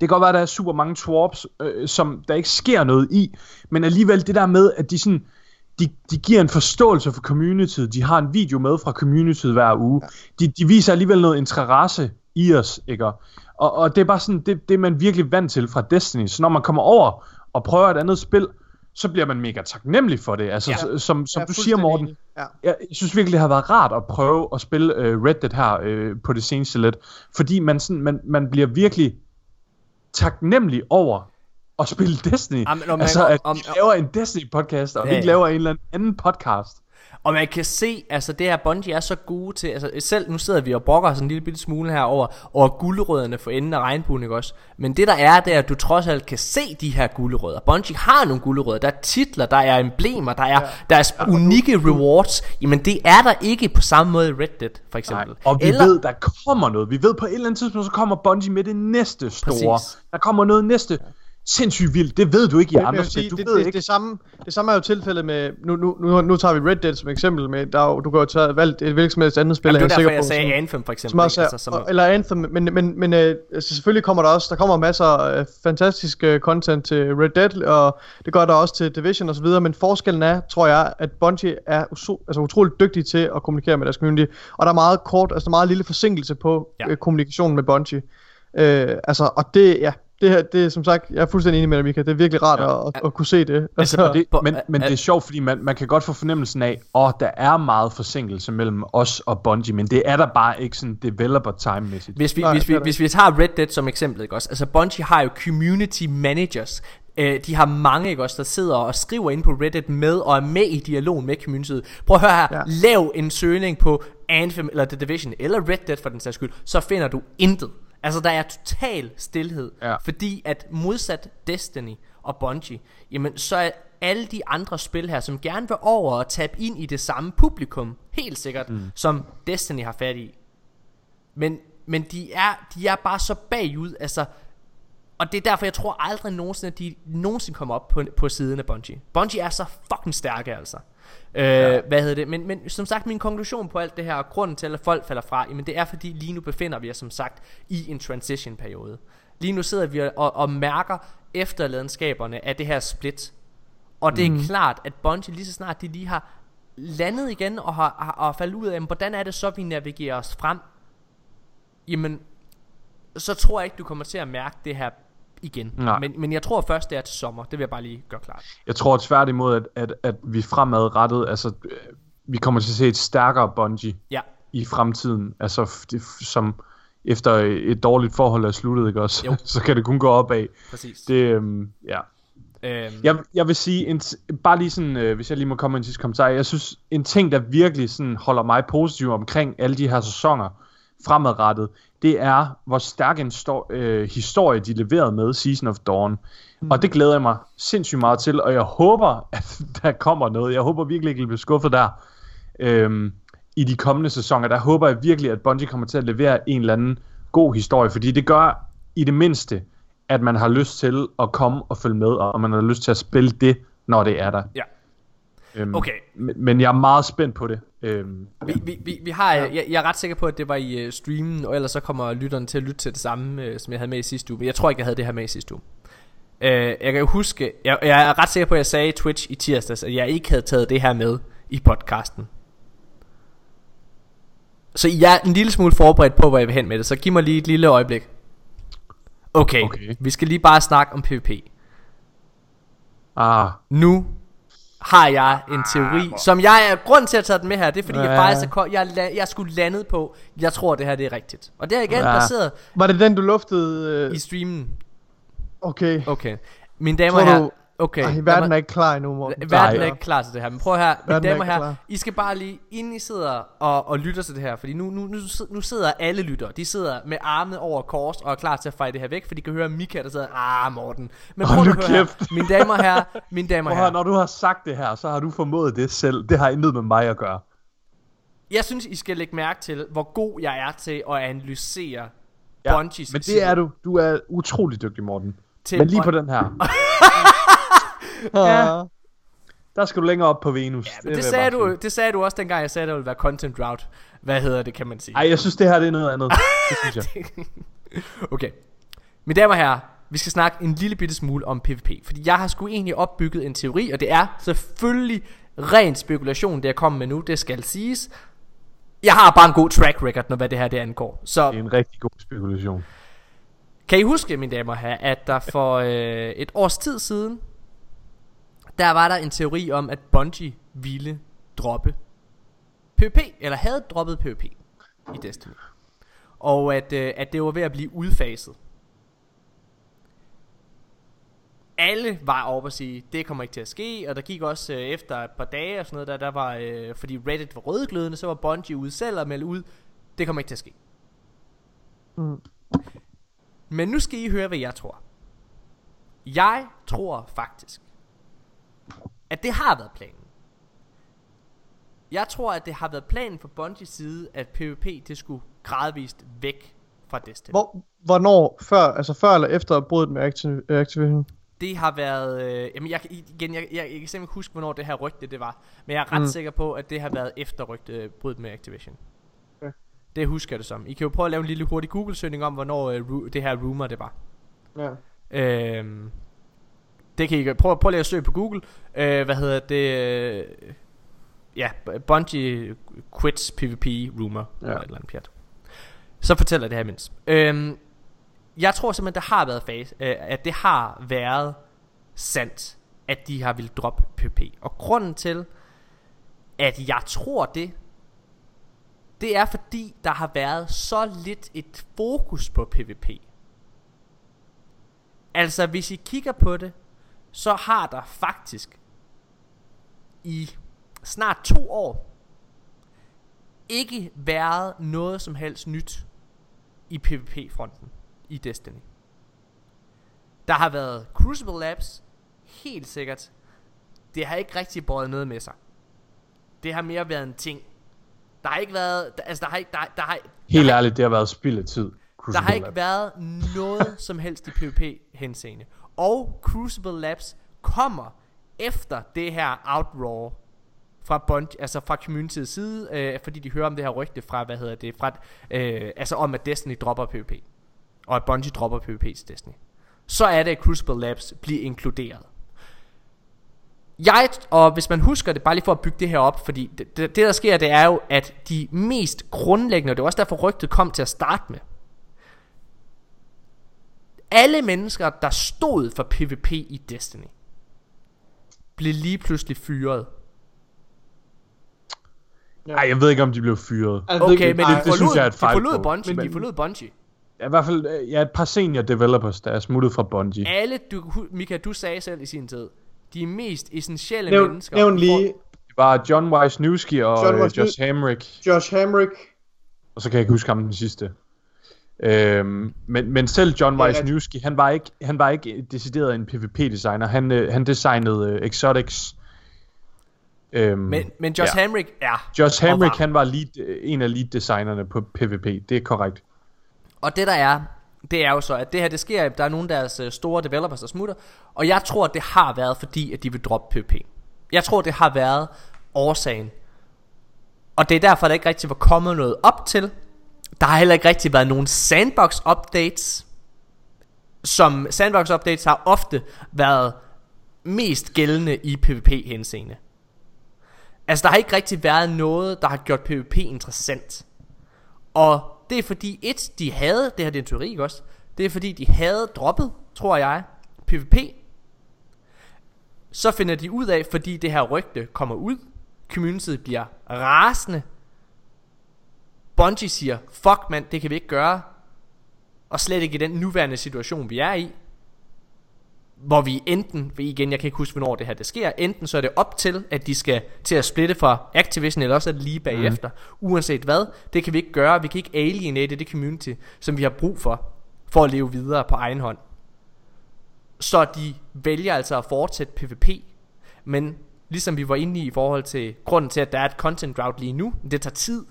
Det kan godt være, at der er super mange twerps, øh, som der ikke sker noget i. Men alligevel det der med, at de sådan... De, de giver en forståelse for communityet. De har en video med fra communityet hver uge. De, de viser alligevel noget interesse i os, ikke? Og, og det er bare sådan, det, det er man virkelig vant til fra Destiny. Så når man kommer over og prøver et andet spil, så bliver man mega taknemmelig for det. Altså,
Ja.
ja. som, som
er
du siger, Morten.
Ja.
jeg synes virkelig, det har været rart at prøve at spille uh, Red Dead her uh, på det seneste lidt. Fordi man, sådan, man, man bliver virkelig taknemmelig over at spille Destiny.
Jamen, man-
altså, at
om-
vi laver en Destiny-podcast, og
Ja,
vi ikke
ja.
laver en eller anden podcast.
Og man kan se, altså det her Bungie er så gode til, altså selv nu sidder vi og brokker os en lille bitte smule her over, over guldrødderne for enden af regnbuen, ikke også? Men det der er, det er, at du trods alt kan se de her guldrødder. Bungie har nogle guldrødder, der er titler, der er emblemer, der er, der er unikke rewards. Jamen det er der ikke på samme måde i Red Dead, for eksempel.
Nej. Og vi eller... ved, der kommer noget. Vi ved på et eller andet tidspunkt, så kommer Bungie med det næste store.
Præcis.
Der kommer noget næste sindssygt vildt. Det ved du ikke i
jeg
andre spil. Du
det,
ved
det,
ikke.
det, samme, det samme er jo tilfældet med, nu, nu, nu, nu tager vi Red Dead som eksempel, med, der er jo, du kan jo tage valgt et hvilket som helst andet spil,
Jamen,
er
det er derfor,
sikker
jeg
på,
sagde
som-
Anthem for eksempel.
som også
altså, som,
eller Anthem, men, men, men øh, altså, selvfølgelig kommer der også, der kommer masser af fantastisk øh, content til Red Dead, og det gør der også til Division og så videre, men forskellen er, tror jeg, at Bungie er uso, altså, utroligt dygtige til at kommunikere med deres community, og der er meget kort, altså der er meget lille forsinkelse på
Ja.
ja. øh, kommunikationen med Bungie. Øh, altså, og det, ja, det her, det er som sagt, jeg er fuldstændig enig med dig, Mika, det er virkelig rart
Ja.
at, at, at kunne se det.
Altså,
Altså,
Det, men, men det er sjovt, fordi man, man kan godt få fornemmelsen af, at der er meget forsinkelse mellem os og Bungie, men det er der bare ikke sådan developer time-mæssigt.
Hvis vi,
Nej,
hvis, vi, hvis vi tager Red Dead som eksempel, ikke også? Altså Bungie har jo community managers. Øh, de har mange, ikke også, der sidder og skriver ind på Reddit med og er med i dialogen med communityet. Prøv at høre her. Ja. Lav en søgning på Anthem eller The Division eller Red Dead for den sags skyld, så finder du intet. Altså der er total stillhed,
Ja.
fordi at modsat Destiny og Bungie, jamen så er alle de andre spil her, som gerne vil over og tabe ind i det samme publikum, helt sikkert, mm. som Destiny har fat i. Men, men de, er, de er bare så bagud, altså... Og det er derfor, jeg tror aldrig nogensinde, at de nogensinde kommer op på, på siden af Bungie. Bungie er så fucking stærke, altså. Øh, ja. Hvad hedder det? Men, men som sagt, min konklusion på alt det her, og grunden til, at folk falder fra, jamen det er fordi, lige nu befinder vi os som sagt i en transition-periode. Lige nu sidder vi og, og mærker efterladenskaberne af det her split. Og det er klart, at Bungie lige så snart de lige har landet igen og har, har, har faldet ud af, jamen, hvordan er det så, vi navigerer os frem? Jamen, så tror jeg ikke, du kommer til at mærke det her igen.
Nej.
Men, men jeg tror først, det er til sommer. Det vil jeg bare lige gøre klart.
Jeg tror tværtimod, at, at, at vi fremadrettet, altså, øh, vi kommer til at se et stærkere Bungie.
Ja,
i fremtiden. Altså, det, som efter et dårligt forhold er sluttet, ikke også?
Jo.
så kan det kun gå opad.
Præcis.
Det, øhm, ja.
øhm,
Jeg, jeg vil sige, en, bare lige sådan, øh, hvis jeg lige må komme med en sidste kommentar. Jeg synes, en ting, der virkelig sådan holder mig positiv omkring alle de her sæsoner fremadrettet, det er, hvor stærk en sto- øh, historie de leverede med Season of Dawn. Mm. Og det glæder jeg mig sindssygt meget til, og jeg håber, at der kommer noget. Jeg håber virkelig ikke, at jeg bliver skuffet der. Øhm, I de kommende sæsoner, der håber jeg virkelig, at Bungie kommer til at levere en eller anden god historie, fordi det gør i det mindste, at man har lyst til at komme og følge med, og man har lyst til at spille det, når det er der.
Ja.
Øhm,
Okay.
Men, men jeg er meget spændt på det. Øhm,
Vi, vi, vi, vi har, jeg, jeg er ret sikker på, at det var i uh, streamen, og ellers så kommer lytterne til at lytte til det samme, uh, som jeg havde med i sidste uge. Men jeg tror ikke, jeg havde det her med i sidste uge. Uh, jeg kan jo huske, jeg, jeg er ret sikker på, at jeg sagde i Twitch i tirsdags, at jeg ikke havde taget det her med i podcasten. Så jeg er en lille smule forberedt på, hvor jeg vil hen med det, så giv mig lige et lille øjeblik. Okay,
Okay.
vi skal lige bare snakke om PvP.
ah,
Nu har jeg en teori, som jeg er grund til at tage den med her, det er fordi, jeg
Ja.
faktisk er, jeg, er la- jeg skulle landet på, jeg tror det her det er rigtigt. Og det er igen
Ja.
baseret
Var det den, du luftede? Øh...
i streamen.
Okay.
Okay. Mine damer og herrer,
du-
okay.
Ej, verden er ikke klar endnu, Morten.
Verden er ikke klar til det her Men prøv her Mine
er
damer herrer
klar.
I skal bare lige Inden I sidder og, og lytter til det her Fordi nu, nu, nu, nu sidder alle lytter De sidder med armene over kors Og er klar til at fejre det her væk For de kan høre Mika der sidder Ah Morten Men prøv
nu
at høre her
kæft.
Mine damer og herrer Mine damer herrer
når du har sagt det her, så har du formået det selv. Det har intet med mig at gøre.
Jeg synes I skal lægge mærke til Hvor god jeg er til at analysere
Ja,
Bungies
men det er du. Du er utrolig dygtig, Morten.
til
Men lige på den her,
Ja.
der skal du længere op på Venus.
Ja, men det,
jeg
sagde du,
sige.
det sagde du også dengang jeg sagde at der ville være content drought Hvad hedder det kan man sige
Ej, jeg synes, det her det er noget andet. Det synes jeg.
Okay. Mine damer og herrer, vi skal snakke en lille bitte smule om PvP. Fordi jeg har sgu egentlig opbygget en teori, og det er selvfølgelig ren spekulation, det jeg kommer med nu, det skal siges. Jeg har bare en god track record, når hvad det her det angår. Så
Det er en rigtig god spekulation.
kan I huske, mine damer og herrer, at der for øh, et års tid siden, der var der en teori om, at Bungie ville droppe PvP, eller havde droppet PvP i Destiny. Og at, øh, at det var ved at blive udfaset. Alle var over at sige, det kommer ikke til at ske, og der gik også øh, efter et par dage og sådan noget, der, der var, øh, fordi Reddit var rødglødende, så var Bungie ude selv og melde ud, det kommer ikke til at ske.
Mm.
Men nu skal I høre, hvad jeg tror. Jeg tror faktisk, at det har været planen. Jeg tror, at det har været planen fra Bungies side, at PvP det skulle gradvist væk fra Destiny.
Hvor, hvornår? Før, altså før eller efter bruddet med Activ- Activision?
Det har været... Øh, jamen, jeg, igen, jeg, jeg, jeg kan simpelthen huske, hvornår det her rygte det var. Men jeg er ret mm.
Mm.
sikker på, at det har været efter rygte bruddet med Activision.
Okay.
Det husker jeg det som. I kan jo prøve at lave en lille hurtig Google-søgning om, hvornår øh, ru- det her rumor det var.
Ja.
Øhm, det kan I gøre. Prøv, prøv lige at søge på Google. Øh, hvad hedder det? Ja, Bungie quits PvP rumor. Ja. Eller et eller andet pjat. Så fortæller det her imens. Øhm, jeg tror simpelthen, der har været fase, øh, at det har været sandt, at de har ville droppe PvP. Og grunden til, at jeg tror det, det er fordi, der har været så lidt et fokus på PvP. Altså, hvis I kigger på det, så har der faktisk i snart to år ikke været noget som helst nyt i PvP-fronten i Destiny. Der har været Crucible Labs, helt sikkert. Det har ikke rigtig båret noget med sig. Det har mere været en ting. Der har ikke været, altså der har ikke, der, der har,
Helt ærligt, det har været spild af tid.
der har ikke været noget som helst i PvP henseende. Og Crucible Labs kommer efter det her Outraw fra Bungie, altså fra communityets side, øh, fordi de hører om det her rygte fra, hvad hedder det, fra, øh, altså om at Destiny dropper PvP. Og at Bungie dropper PvP til Destiny. Så er det, at Crucible Labs bliver inkluderet. Jeg, og hvis man husker det, bare lige for at bygge det her op, fordi det, det, det der sker, det er jo, at de mest grundlæggende, og det er også derfor rygtet kom til at starte med, alle mennesker, der stod for PvP i Destiny, blev lige pludselig fyret.
Nej, jeg ved ikke, om de blev fyret.
Ved
Okay, men de
det synes
forlod,
jeg er et
de
fejl
forlod
på.
Bungie,
Men-
de forlod Bungie.
Ja, I hvert fald øh, ja, et par senior developers, der er smuttet fra Bungie.
Alle, du, Mika, du sagde selv i sin tid, de mest essentielle
Nævn,
mennesker.
nævn lige
Det var John Wisniewski og
John
øh,
Wisniewski.
Josh Hamrick,
Josh Hamrick.
og så kan jeg ikke huske ham den sidste. Øhm, men, men selv John. Wisniewski, han var ikke, han var ikke decideret en PvP-designer. Han, øh, han designede øh, Exotics. Øhm,
Men, men Josh
ja.
Hamrick er.
Josh
og
Hamrick,
var.
han var lead, øh, en af lead-designerne på PvP. Det er korrekt.
Og det der er, det er jo så, at det her det sker, der er nogle af deres øh, store developers, der smutter. Og jeg tror, det har været fordi, at de vil droppe PvP. Jeg tror, det har været årsagen. Og det er derfor, der ikke rigtig var kommet noget op til. Der har heller ikke rigtig været nogen sandbox updates. Som sandbox updates har ofte været mest gældende i PvP henseende. Altså der har ikke rigtig været noget Der har gjort PvP interessant Og det er fordi et De havde Det her det er en teori ikke også Det er fordi de havde droppet Tror jeg PvP Så finder de ud af Fordi det her rygte kommer ud Communityet bliver rasende Bungie siger Fuck mand det kan vi ikke gøre Og slet ikke i den nuværende situation vi er i hvor vi enten, igen jeg kan ikke huske hvornår det her det sker, enten så er det op til, at de skal til at splitte fra Activision, eller også er det lige bagefter. Mm. Uanset hvad, det kan vi ikke gøre, vi kan ikke alienate det community, som vi har brug for, for at leve videre på egen hånd. Så de vælger altså at fortsætte PvP, men ligesom vi var inde i i forhold til grunden til, at der er et content drought lige nu, det tager tid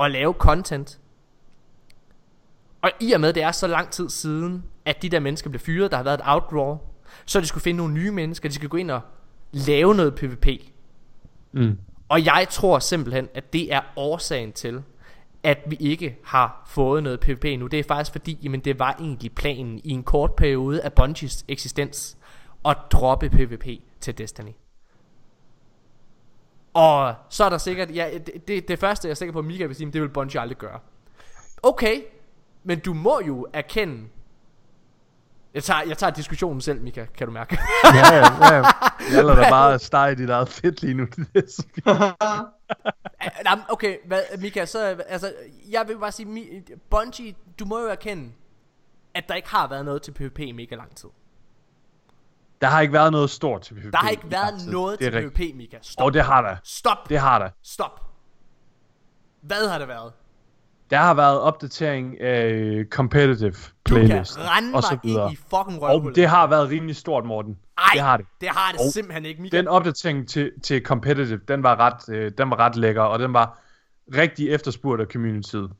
at lave content, og i og med, det er så lang tid siden, at de der mennesker blev fyret, der har været et outdraw, så de skulle finde nogle nye mennesker, de skal gå ind og lave noget PvP.
Mm.
Og jeg tror simpelthen, at det er årsagen til, at vi ikke har fået noget PvP nu. Det er faktisk fordi, jamen det var egentlig planen i en kort periode af Bungies eksistens, at droppe PvP til Destiny. Og så er der sikkert, ja, det, det, det første jeg er sikker på, at Mika vil sige, det vil Bungie aldrig gøre. Okay, men du må jo erkende, jeg tager, jeg tager diskussionen selv, Mika, kan du mærke.
Ja, ja, ja. Jeg lader dig bare stege i dit eget fedt lige nu.
Okay, hvad, Mika, så, altså, jeg vil bare sige, Bungie, du må jo erkende, at der ikke har været noget til PvP i mega lang tid.
Der har ikke været noget stort til PvP.
Der har ikke været
tid.
noget til. PvP, Mika. Stop.
Og det har der.
Stop.
Det har der.
Stop. Hvad har det været?
Der har været opdatering af competitive
Du kan
playlist
rende
og så
mig
videre.
ind i fucking
Og
røvhullet.
det har været rimelig stort, Morten.
Ej,
det har det.
det har det
Og
simpelthen ikke, Mika.
Den opdatering til, til competitive, den var, ret, øh, den var ret lækker, og den var rigtig efterspurgt af communityet.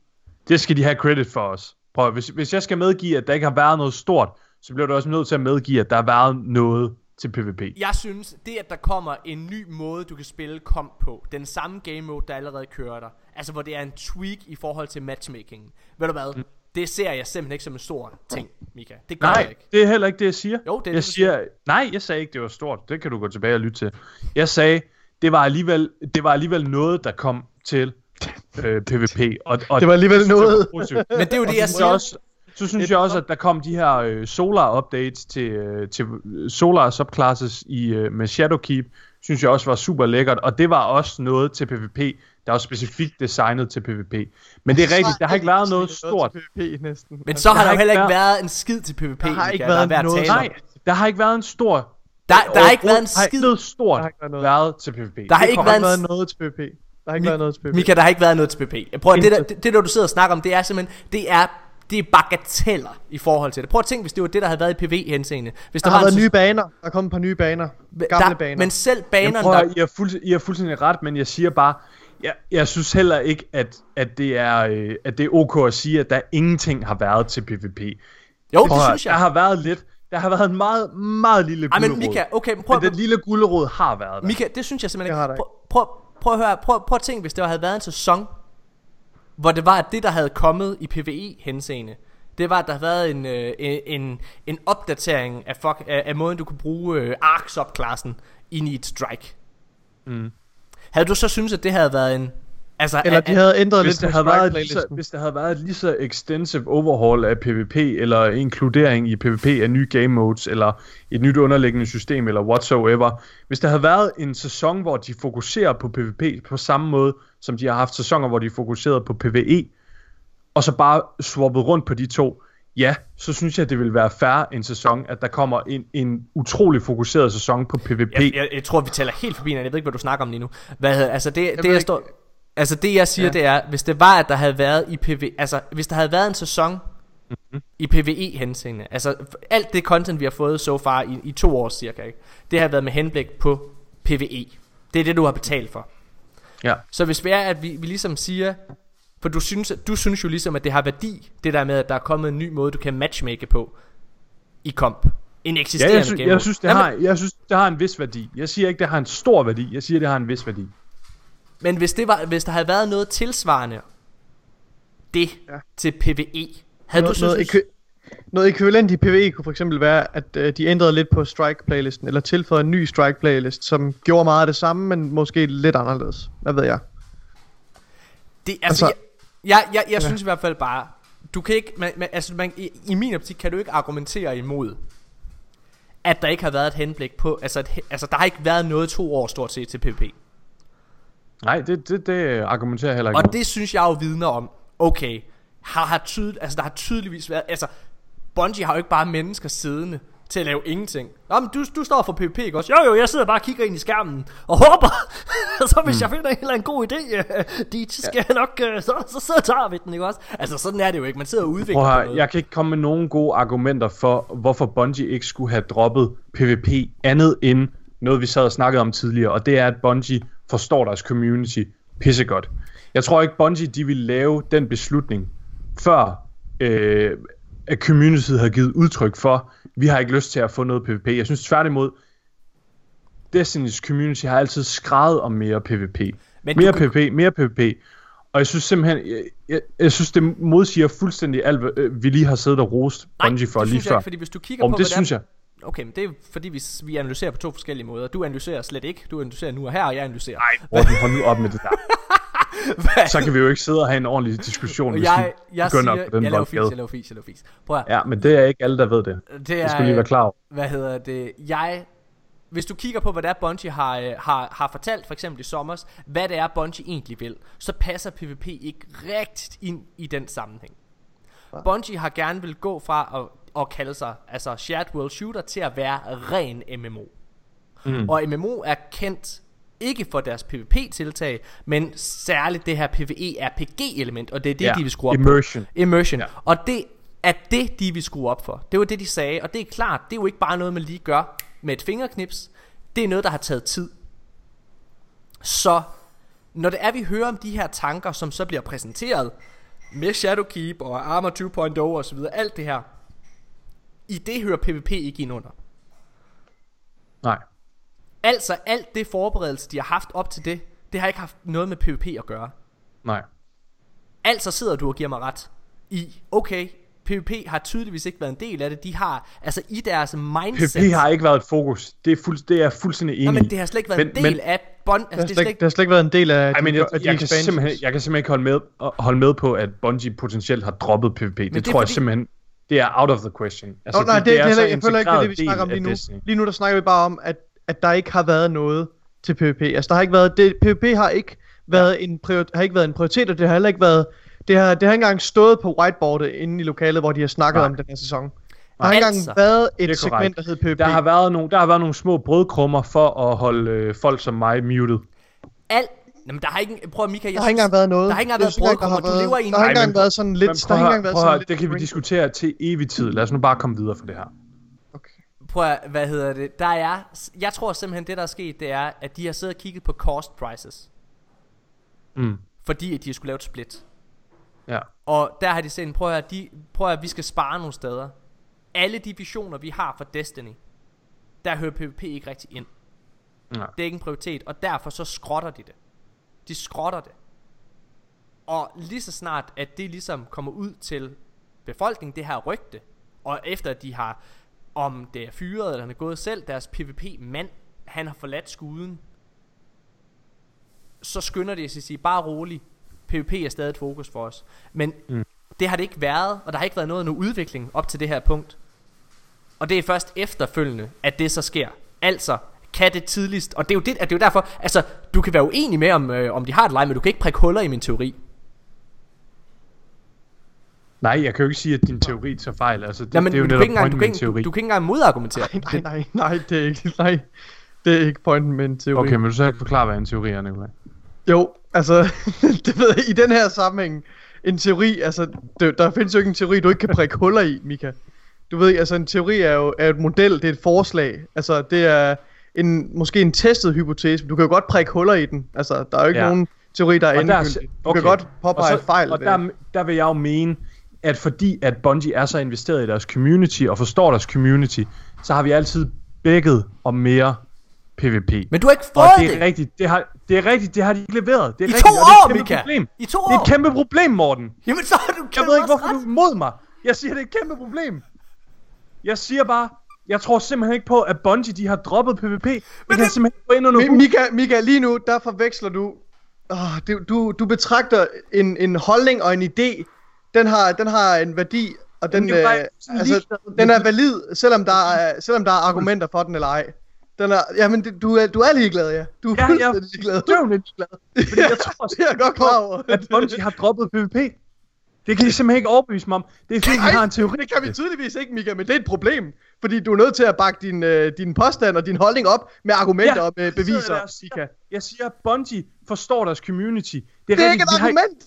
Det skal de have credit for os. Prøv, hvis, hvis jeg skal medgive, at der ikke har været noget stort, så bliver du også nødt til at medgive, at der har været noget til PvP.
Jeg synes, det at der kommer en ny måde, du kan spille komp på, den samme game mode, der allerede kører der, altså hvor det er en tweak i forhold til matchmaking, ved du hvad, mm. det ser jeg simpelthen ikke som en stor ting, Mika. Det gør jeg
Nej,
ikke.
det er heller ikke det, jeg siger.
Jo, det er
jeg
det, du
siger, nej, jeg sagde ikke, det var stort. Det kan du gå tilbage og lytte til. Jeg sagde, det var alligevel, det var alligevel noget, der kom til øh, PvP. Og, og
Det var alligevel noget.
positivt.
Men det er jo det, jeg siger.
også, så synes jeg også, at der kom de her øh, Solar updates til, øh, til Solar subclasses i, øh, med Shadowkeep, synes jeg også var super lækkert, og det var også noget til PvP, der var specifikt designet til PvP. Men det er rigtigt, der har ikke været noget stort.
PvP næsten.
Men så har
der
der
har
jo heller
ikke
været en skid til PvP,
Der har ikke
der
været
at
noget-.
Nej, der har ikke været en stor...
Der, der har ikke været en
Der har ikke
skid.
stort
Der har ikke været noget.
været til PvP.
Der har ikke været
været noget til PvP. Der har ikke været noget til PvP.
Mika, der har ikke været noget til PvP. Jeg prøver, det, der, det, det der du sidder og snakker om, det er simpelthen, det er, det er bagateller i forhold til det. Prøv at tænke, hvis det var det, der havde været i PV-henseende. Hvis
Der
der,
har
var en
været nye baner. Der er kommet et par nye baner. Gamle
der,
baner.
Men selv
Jeg
banerne,
prøver,
der,
I, har fuld, I har fuldstændig ret, men jeg siger bare, jeg, jeg synes heller ikke, at, at, det er, øh, at det er ok at sige, at der ingenting har været til PvP.
jo, det
Prøv at-
synes
Der
jeg.
har været lidt. Der har været en meget, meget lille
Ej,
gulerod.
men Mika, okay, men prøv,
men den lille gulerod har været der.
Mika, det synes jeg simpelthen
Det har
ikke.
der
Prøv, prøv, prøv at høre, prøv, prøv at tænke, hvis der havde været en sæson, hvor det var, at det, der havde kommet i PvE-henseende, det var, at der havde været en, øh, en, en, opdatering af, fuck, af, af måden, du kunne bruge øh, Ark-subklassen i Need Strike.
Mm.
Havde du så synes at det havde været en Altså,
Eller
er-
de havde ændret
hvis
lidt
der,
på
havde været et lige så, hvis der havde været et lige så extensive overhaul af PvP, eller inkludering i PvP af nye game modes, eller et nyt underliggende system, eller whatsoever. Hvis der havde været en sæson, hvor de fokuserer på PvP på samme måde, som de har haft sæsoner, hvor de fokuserede på PvE, og så bare swappet rundt på de to, ja, så synes jeg, det vil være fair en sæson, at der kommer en, en utrolig fokuseret sæson på PvP.
Jeg, jeg, jeg tror, vi taler helt forbi. Jeg ved ikke, hvad du snakker om lige nu. Hvad hedder, altså det, det
ved
jeg
ikke.
står, altså det jeg siger,
Ja.
det er, hvis det var, at der havde været i PV, altså hvis der havde været en sæson
Mhm.
i PvE henseende, altså alt det content vi har fået so far i, i to år cirka, ikke? det har været med henblik på PvE. Det er det du har betalt for.
Ja.
Så hvis vi er, at vi, vi ligesom siger, for du synes, du synes jo ligesom, at det har værdi, det der med, at der er kommet en ny måde, du kan matchmake på i komp. En
Ja,
eksisterende
jeg, sy-
game
jeg, synes, det
Jamen,
har, jeg synes, det har en vis værdi. Jeg siger ikke, det har en stor værdi. Jeg siger, det har en vis værdi.
Men hvis, det var, hvis der havde været noget tilsvarende det
Ja.
ja. til PvE, havde
noget,
du
noget,
synes,
noget ekvivalent i PvE kunne for eksempel være, at øh, de ændrede lidt på strike-playlisten, eller tilføjede en ny strike-playlist, som gjorde meget af det samme, men måske lidt anderledes. Hvad ved jeg?
det, altså,
altså-
jeg, jeg, jeg, jeg
Ja.
synes i hvert fald bare, du kan ikke, man, man, altså man, i, i min optik kan du ikke argumentere imod, at der ikke har været et henblik på, altså, et, altså der har ikke været noget to år stort set til PvP.
Nej, det, det, det argumenterer jeg heller ikke
Og det synes jeg jo vidner om, okay, har, har tydel, altså der har tydeligvis været, altså Bungie har jo ikke bare mennesker siddende til at lave ingenting. Nå, men du, du står for PvP, ikke også? Jo, jo, jeg sidder bare og kigger ind i skærmen og håber. så hvis mm. jeg finder en eller anden god idé, øh, de skal ja. nok, øh, så, så, så tager vi den, ikke også? Altså sådan er det jo ikke, man sidder og udvikler
Prøv her,
noget.
jeg kan ikke komme med nogen gode argumenter for, hvorfor Bungie ikke skulle have droppet PvP andet end noget, vi sad og snakkede om tidligere, og det er, at Bungie forstår deres community pissegodt. Jeg tror ikke, Bungie de ville lave den beslutning, før øh, at communityet havde givet udtryk for, vi har ikke lyst til at få noget PvP. Jeg synes tværtimod, Destiny's community har altid skrevet om mere PvP.
Men
mere
kan-
PvP, mere PvP. Og jeg synes simpelthen, jeg, jeg, jeg synes det modsiger fuldstændig alt, øh, vi lige har siddet og rost Bungie for lige før.
ikke, fordi hvis du kigger
Om
på,
det
hvad
synes jeg.
Okay, men det er fordi, vi, vi analyserer på to forskellige måder. Du analyserer slet ikke. Du analyserer nu og her, og jeg analyserer.
Nej, Morten, hold nu op med det der.
Hvad?
Så kan vi jo ikke sidde og have en ordentlig diskussion, hvis
jeg,
vi
jeg
begynder
siger,
på den
jeg laver fis, jeg laver fis, jeg laver fis. Prøv at,
Ja, men det er ikke alle, der ved det.
det er,
skal lige være klar over.
hvad hedder det, jeg, hvis du kigger på, hvad det er, Bungie har, øh, har, har fortalt, for eksempel i sommers, hvad det er, Bungie egentlig vil, så passer PvP ikke rigtigt ind i den sammenhæng. Bungie har gerne vil gå fra at, at kalde sig altså Shared World Shooter til at være ren MMO. Mm. Og MMO er kendt ikke for deres PvP-tiltag, men særligt det her PvE-RPG-element, og det er det,
Ja,
de vil skrue op på.
immersion.
Immersion.
Ja.
Ja. Og det er det, de vil skrue op for. Det var det, de sagde. Og det er klart, det er jo ikke bare noget, man lige gør med et fingerknips. Det er noget, der har taget tid. Så når det er, vi hører om de her tanker, som så bliver præsenteret med Shadowkeep og Armor 2.0 og så videre, alt det her, i det hører PvP ikke ind under.
Nej.
Altså alt det forberedelse, de har haft op til det, det har ikke haft noget med PvP at gøre.
Nej.
Altså sidder du og giver mig ret i, okay, PvP har tydeligvis ikke været en del af det. De har, altså i deres mindset...
PvP har ikke været et fokus. Det er, fuld, det er jeg fuldstændig enig
Nå,
i.
men det har slet ikke været
Men-
en del
men-
af bond...
Det har,
Altså, det er
slet, ikke, det har slet ikke været en del af
Ej, men jeg,
de
jeg, kan simpelthen, jeg kan simpelthen ikke holde med, holde med på, at Bungie potentielt har droppet PvP. Det,
det
tror jeg
fordi-
simpelthen, det er out of the question.
Altså, Nå, nej, det, det, det,
så
det, jeg føler ikke, det er det, vi snakker om lige nu.
Destiny.
Lige nu, der snakker vi bare om, at, at der ikke har været noget til PvP. Altså, der har ikke været... Det, PvP har ikke været, ja. en prior, har ikke været en prioritet, og det har heller ikke været... Det har, det har ikke engang stået på whiteboardet inde i lokalet, hvor de har snakket
Nej.
om den her sæson. Der har ikke engang
Altså,
været
det er
et segment, der hed PvP.
Der har, været nogle, der har været nogle små brødkrummer for at holde øh, folk som mig muted.
alt... Jamen, der har ikke... Prøv at, Michael, jeg
Der har ikke engang været noget.
Der har ikke engang været brødkrummer. Du lever i en...
Der har ikke
Nej,
engang været sådan lidt... Der
prøv
har ikke engang været sådan lidt...
det kan vi diskutere til evig tid. Lad os nu bare komme videre fra det her.
Okay.
Prøv at, hvad hedder det? Der er... Jeg tror simpelthen, det der er sket, det er, at de har siddet og kigget på cost prices.
Mm.
Fordi at de skulle lave et split.
Ja.
Og der har de set, prøv at, høre, de, prøv at, vi skal spare nogle steder. Alle de visioner, vi har for Destiny, der hører PvP ikke rigtig ind.
Ja.
Det er ikke en prioritet, og derfor så skrotter de det. De skrotter det. Og lige så snart, at det ligesom kommer ud til befolkningen, det her rygte, og efter at de har, om det er fyret eller han er gået selv, deres PvP-mand, han har forladt skuden. så skynder de sig at sige, bare rolig, PvP er stadig et fokus for os. Men mm. det har det ikke været, og der har ikke været noget nu udvikling op til det her punkt. Og det er først efterfølgende, at det så sker. Altså, kan det tidligst, og det er jo, det, at det er jo derfor, altså, du kan være uenig med, om, øh, om de har et leg, men du kan ikke prikke huller i min teori.
Nej, jeg kan jo ikke sige, at din teori tager fejl. Altså, det,
Nej, men
det er jo
du, kan
netop
ikke engang, du,
pointen
kan
med en
ikke,
teori.
du, du kan ikke engang modargumentere.
Nej, nej, nej, nej, det er ikke, nej. Det er ikke pointen med en teori.
Okay, men du så ikke forklare, hvad en teori er, Nikolaj?
Jo, altså, det ved jeg, i den her sammenhæng, en teori, altså, det, der findes jo ikke en teori, du ikke kan prikke huller i, Mika. Du ved, altså en teori er jo er et model, det er et forslag. Altså, det er en, måske en testet hypotese, men du kan jo godt prikke huller i den. Altså, der er jo ikke
Ja.
nogen teori, der er
Og
endegyldig. Du kan
okay.
godt påpege
og så,
fejl.
Og der, der vil jeg jo mene, at fordi at Bungie er så investeret i deres community og forstår deres community, så har vi altid bækket om mere PvP.
Men du har ikke
og
fået
det
det.
er rigtigt, det har, det er rigtigt, det har de ikke leveret. Det er
I
rigtigt,
to
og det er et
år,
kæmpe
Mika.
Problem.
I to
Det er
år.
et kæmpe problem, Morten.
Jamen så har du
Jeg ved ikke, hvorfor du er imod mig. Jeg siger, det er et kæmpe problem. Jeg siger bare, jeg tror simpelthen ikke på, at Bungie de har droppet PvP. Det kan
det-
simpelthen gå ind under.
Mika, Mika, lige nu, der forveksler du... Oh, du, du, du betragter en, en holdning og en idé, den har, den har en værdi, og den,
er
øh, altså, den er valid, selvom der er, selvom der er argumenter for den eller ej. Den er, jamen, det, du, er, du er ligeglad, ja. Du er
Ja, jeg
fuldstændig ligeglad.
er døvende ligeglad. Fordi jeg tror
det er jeg godt klar over.
at Bungie har droppet PvP. Det kan de simpelthen ikke overbevise mig om. Det er fordi, de har en teori.
det kan vi tydeligvis ikke, Mika, men det er et problem. Fordi du er nødt til at bakke din, øh, din påstand og din holdning op med argumenter og med beviser.
der siger. Jeg siger, at Bungie forstår deres community. Det er,
Det er
rigtigt,
ikke et
har
argument.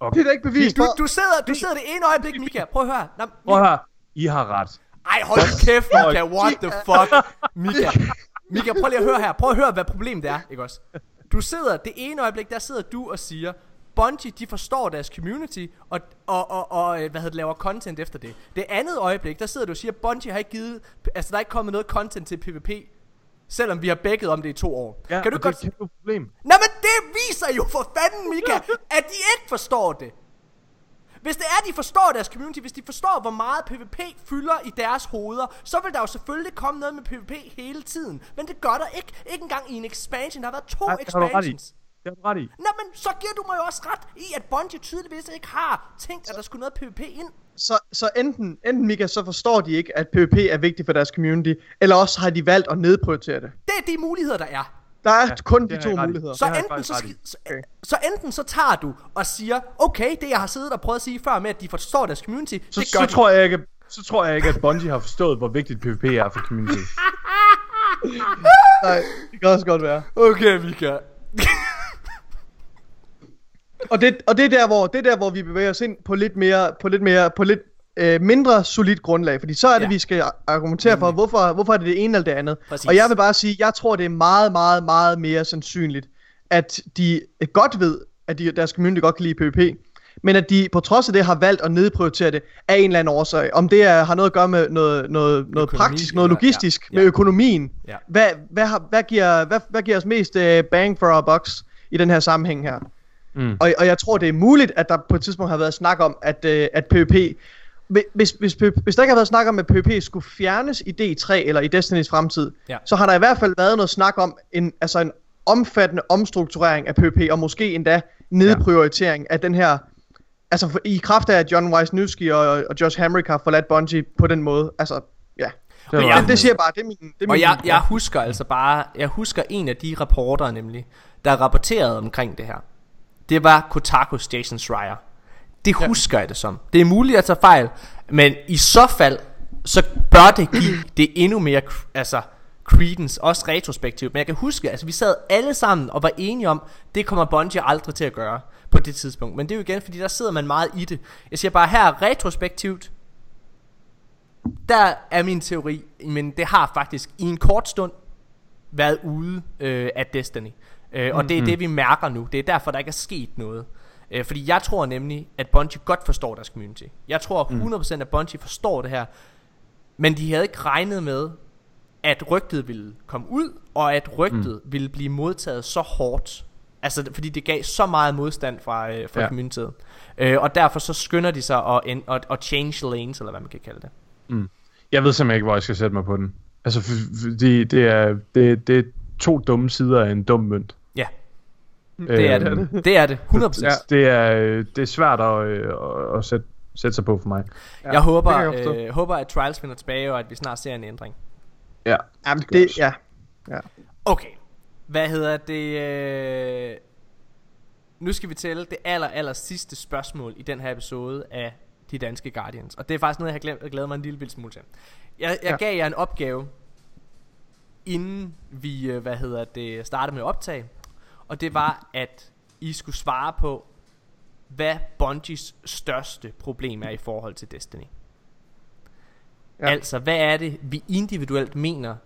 Okay.
Det er da ikke bevis
Du, du, sidder, du sidder det ene øjeblik, Mika. Prøv at høre. Nå,
Prøv her. I har ret.
Ej, hold kæft, Mika. What the fuck? Mika. Mika, prøv lige at høre her. Prøv at høre, hvad problemet er, ikke også? Du sidder, det ene øjeblik, der sidder du og siger, Bungie, de forstår deres community, og, og, og, og øh, hvad hedder det, laver content efter det. Det andet øjeblik, der sidder du og siger, Bungie har ikke givet, altså der er ikke kommet noget content til PvP, selvom vi har begget om det i to år.
Ja,
kan du
og
godt...
det er et kæmpe problem.
Nå, men det viser jo for fanden, Mika, at de ikke forstår det. Hvis det er, de forstår deres community, hvis de forstår, hvor meget PvP fylder i deres hoveder, så vil der jo selvfølgelig komme noget med PvP hele tiden. Men det gør der ikke. Ikke engang i en expansion. Der har været to
i.
expansions.
Det har ret i.
Nå, men så giver du mig jo også ret i, at Bungie tydeligvis ikke har tænkt, at der skulle noget PvP ind.
så, så enten, enten Mika, så forstår de ikke, at PvP er vigtigt for deres community, eller også har de valgt at nedprioritere det.
Det er de muligheder, der er.
Der er
Ja,
kun de to muligheder.
Så enten så, så,
Okay.
så enten så tager du og siger, okay, det jeg har siddet og prøvet at sige før med, at de forstår deres community,
Så,
det gør
så,
de.
tror jeg ikke, så tror jeg ikke, at Bungie har forstået, hvor vigtigt PvP er for community.
Nej, det kan også godt være.
Okay, Mika.
Og det, og det er der, hvor, det er der, hvor vi bevæger os ind på lidt mere, på lidt mere, på lidt øh, mindre solidt grundlag, fordi så er det,
Ja.
vi skal argumentere for, hvorfor, hvorfor er det det ene eller det andet.
Præcis.
Og jeg vil bare sige, jeg tror, det er meget, meget, meget mere sandsynligt, at de godt ved, at de, deres community godt kan lide PvP, men at de på trods af det har valgt at nedprioritere det af en eller anden årsag. Om det er, har noget at gøre med noget, noget, noget
Økonomi,
praktisk, noget logistisk,
ja,
med
ja.
økonomien.
Ja.
Hvad, hvad, har, hvad, giver, hvad, hvad giver os mest uh, bang for our bucks i den her sammenhæng her?
Mm.
Og, og jeg tror, det er muligt, at der på et tidspunkt har været snak om, at, øh, at PvP... Hvis, hvis, hvis der ikke har været snak om, at PvP skulle fjernes i D3 eller i Destinys fremtid,
Ja.
så har der i hvert fald været noget snak om en, altså en omfattende omstrukturering af PvP, og måske endda nedprioritering ja. af den her... Altså i kraft af, at John Wisniewski og, og Josh Hamrick har forladt Bungie på den måde. Altså, ja.
Det var
jeg-
Det, det siger bare, det er min... Det er
Og
min
jeg, jeg husker altså bare, jeg husker en af de rapporter nemlig, der rapporterede omkring det her. Det var Kotakus Jason Schreier. Det husker jeg det som. Det er muligt at tage fejl, men i så fald, så bør det give det endnu mere, altså credence, også retrospektivt. Men jeg kan huske, altså vi sad alle sammen og var enige om, det kommer Bungie aldrig til at gøre på det tidspunkt. Men det er jo igen, fordi der sidder man meget i det. Jeg siger bare her, retrospektivt, der er min teori, men det har faktisk i en kort stund været ude øh, af Destiny. Øh, og det er det, vi mærker nu. Det er derfor, der ikke er sket noget. Øh, fordi jeg tror nemlig, at Bungie godt forstår deres community. Jeg tror 100% at Bungie forstår det her. Men de havde ikke regnet med, at rygtet ville komme ud, og at rygtet mm. ville blive modtaget så hårdt. Altså, fordi det gav så meget modstand fra, øh, fra ja. Communityet. Øh, og derfor så skynder de sig at, en, at, at change lanes, eller hvad man kan kalde det.
Jeg ved simpelthen ikke, hvor jeg skal sætte mig på den. Altså, fordi det er, det, det er to dumme sider af en dum mønt.
Ja. Det er
Øhm,
det. Det er det. 100%.
Ja. Det, er, øh, det er svært at, øh, at, at sætte, sætte sig på for mig.
Ja,
Jeg håber,
det jeg
øh, håber, at Trials finder tilbage, og at vi snart ser en ændring.
Ja,
Jamen, det, ja. ja.
Okay. Hvad hedder det? Øh... Nu skal vi tælle det aller, aller sidste spørgsmål i den her episode af De Danske Guardians. Og det er faktisk noget, jeg har glemt, glædet mig en lille smule til. Jeg, jeg
Ja.
gav jer en opgave, inden vi, øh, hvad hedder det, startede med at optage. Og det var, at I skulle svare på, hvad Bungies største problem er i forhold til Destiny.
Ja.
Altså, hvad er det, vi individuelt mener,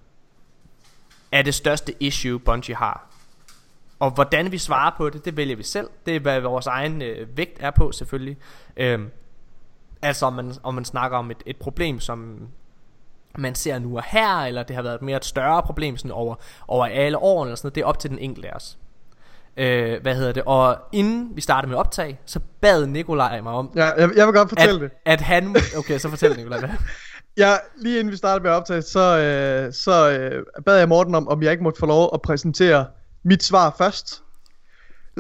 er det største issue, Bungie har? Og hvordan vi svarer på det, det vælger vi selv. Det er, hvad vores egen øh, vægt er på, selvfølgelig. Øhm, altså, om man, om man snakker om et, et problem, som man ser nu og her, eller det har været et mere et større problem sådan over, over alle årene, eller sådan noget. Det er op til den enkelte af os. Øh, hvad hedder det? Og inden vi startede med optag, så bad Nikolaj mig om,
ja jeg, jeg vil godt fortælle det.
at, at han... Okay, så fortæl Nikolaj, hvad?
Ja, lige inden vi startede med at optage, så, øh, så øh, bad jeg Morten om, om jeg ikke måtte få lov at præsentere mit svar først.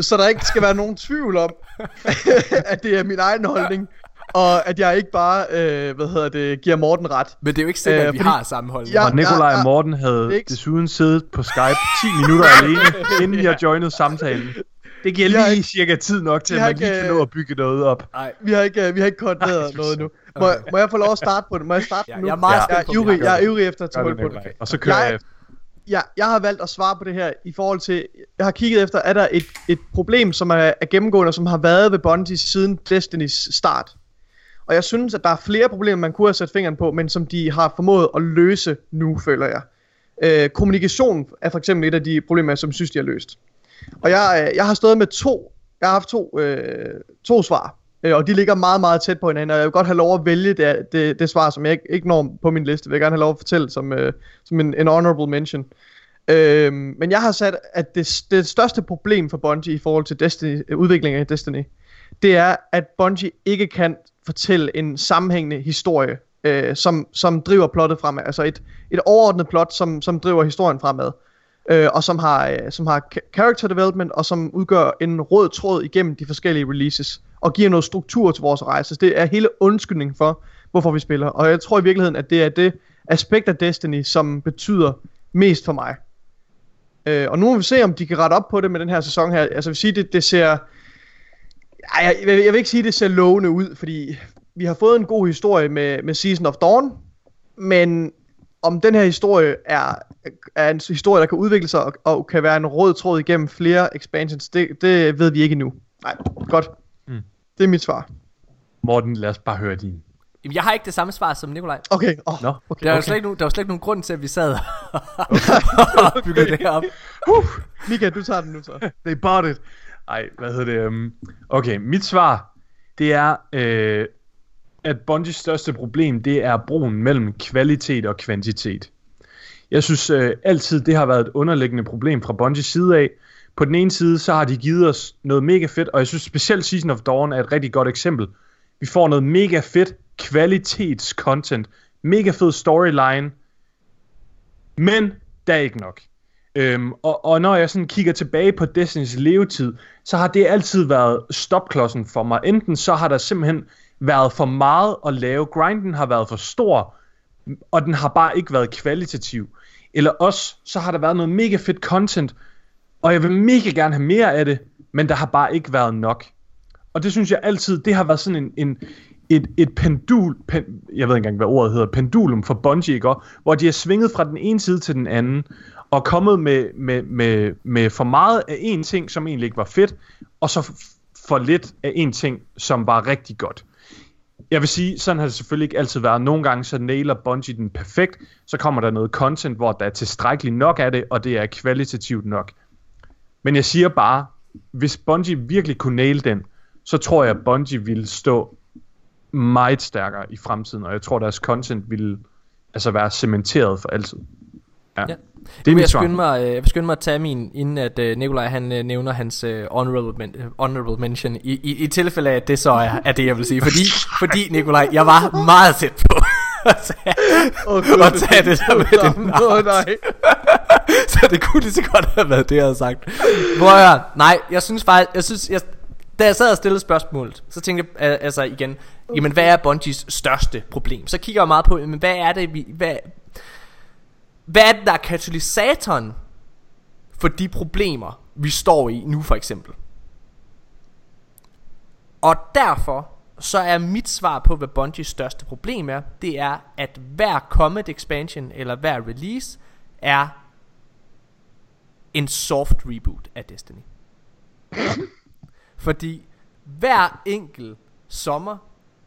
Så der ikke skal være nogen tvivl om, at det er min egen holdning, og at jeg ikke bare, øh, hvad hedder det, giver Morten ret.
Men det er jo ikke sikkert,
Øh,
at vi
fordi-
har samme holdning.
Ja,
Og Nikolaj
ja,
og Morten havde
ikke-
desuden siddet på Skype 10 minutter alene, inden jeg joinede samtalen. Det giver
Vi har
lige
ikke-
cirka tid nok til,
vi
at
har
man lige
ikke,
kan
øh,
nå at bygge noget op.
Nej,
Vi har ikke, øh, vi har ikke koordineret noget nu. Må,
Okay.
må jeg få lov at starte på det? Må jeg starte
Ja,
nu?
jeg er meget
Ja.
jeg er
vi
ivrig,
har
jeg er ivrig efter at tage hul på det.
Og så kører
Jeg-
jeg efter.
jeg, jeg har valgt at svare på det her i forhold til, jeg har kigget efter, er der et, et problem, som er, er gennemgående, som har været ved Bungie siden Destinys start. Og jeg synes, at der er flere problemer, man kunne have sat fingeren på, men som de har formået at løse nu, føler jeg. Øh, kommunikation er for eksempel et af de problemer, som synes, de har løst. Og jeg, øh, jeg har stået med to, jeg har haft to, øh, to svar, øh, og de ligger meget, meget tæt på hinanden, og jeg vil godt have lov at vælge det, det, det svar, som jeg ikke, ikke når på min liste, vil jeg gerne have lov at fortælle som, øh, som en, en honorable mention. Øh, men jeg har sat, at det, det største problem for Bungie i forhold til Destiny, øh, udviklingen af Destiny, det er, at Bungie ikke kan fortælle en sammenhængende historie, øh, som, som driver plottet fremad. Altså et, et overordnet plot, som, som driver historien fremad. Øh, og som har, øh, som har character development, og som udgør en rød tråd igennem de forskellige releases, og giver noget struktur til vores rejse. Så det er hele undskyldningen for, hvorfor vi spiller. Og jeg tror i virkeligheden, at det er det aspekt af Destiny, som betyder mest for mig. Øh, og nu må vi se, om de kan rette op på det med den her sæson her. Altså jeg vil sige, det, det ser... Ej, jeg, jeg, jeg vil ikke sige, at det ser lovende ud, fordi vi har fået en god historie med, med Season of Dawn, men om den her historie er, er en historie, der kan udvikle sig og, og kan være en rød tråd igennem flere expansions, det, det ved vi ikke endnu. Nej, godt.
Mm.
Det er mit svar.
Morten, lad os bare høre din.
Jamen, jeg har ikke det samme svar som Nikolaj.
Okay, oh,
Nå.
okay.
Der er,
okay.
okay. slet ikke nogen, der var slet ikke nogen grund til, at vi sad og byggede det her op.
Uh, Mika, du tager den nu så.
They bought it. Ej, hvad hedder det? Um, okay, mit svar, det er, øh, at Bungies største problem, det er broen mellem kvalitet og kvantitet. Jeg synes øh, altid, det har været et underliggende problem fra Bungies side af. På den ene side, så har de givet os noget mega fedt, og jeg synes specielt Season of Dawn er et rigtig godt eksempel. Vi får noget mega fedt kvalitets-content, mega fed storyline, men der er ikke nok. Øhm, og, og når jeg sådan kigger tilbage på Destinys levetid, så har det altid været stopklodsen for mig. Enten så har der simpelthen været for meget at lave, grinden har været for stor, og den har bare ikke været kvalitativ. Eller også, så har der været noget mega fedt content, og jeg vil mega gerne have mere af det, men der har bare ikke været nok. Og det synes jeg altid, det har været sådan en, en et, et pendul, pen, jeg ved ikke engang, hvad ordet hedder, pendulum for Bungie, ikke? hvor de har svinget fra den ene side til den anden, og kommet med, med, med, med for meget af en ting, som egentlig ikke var fedt, og så f- for lidt af en ting, som var rigtig godt. Jeg vil sige, sådan har det selvfølgelig ikke altid været. Nogle gange så nailer Bungie den perfekt, så kommer der noget content, hvor der er tilstrækkeligt nok af det, og det er kvalitativt nok. Men jeg siger bare, hvis Bungie virkelig kunne nail den, så tror jeg, at Bungie ville stå meget stærkere i fremtiden, og jeg tror, deres content ville altså være cementeret for altid. Ja.
Ja.
Det er mit
jeg
svar.
skynde mig, øh, jeg vil skynde mig at tage min, inden at øh, Nikolaj han øh, nævner hans honorable, men, honorable mention, i, i, i tilfælde af, at det så er, er det, jeg vil sige. Fordi, fordi Nikolaj, jeg var meget tæt på. at tage- tage det der med
Åh, oh, nej.
så det kunne lige så godt have været det, jeg havde sagt. Hvor jeg, nej, jeg synes faktisk, jeg synes, jeg, da jeg sad og stillede spørgsmålet, så tænkte jeg al- altså igen, jamen hvad er Bungies største problem? Så kigger jeg meget på, jamen hvad er det, vi, hvad, hvad er det, der er katalysatoren for de problemer, vi står i nu for eksempel? Og derfor så er mit svar på, hvad Bungies største problem er, det er, at hver Comet expansion eller hver release er en soft reboot af Destiny. Fordi hver enkelt sommer,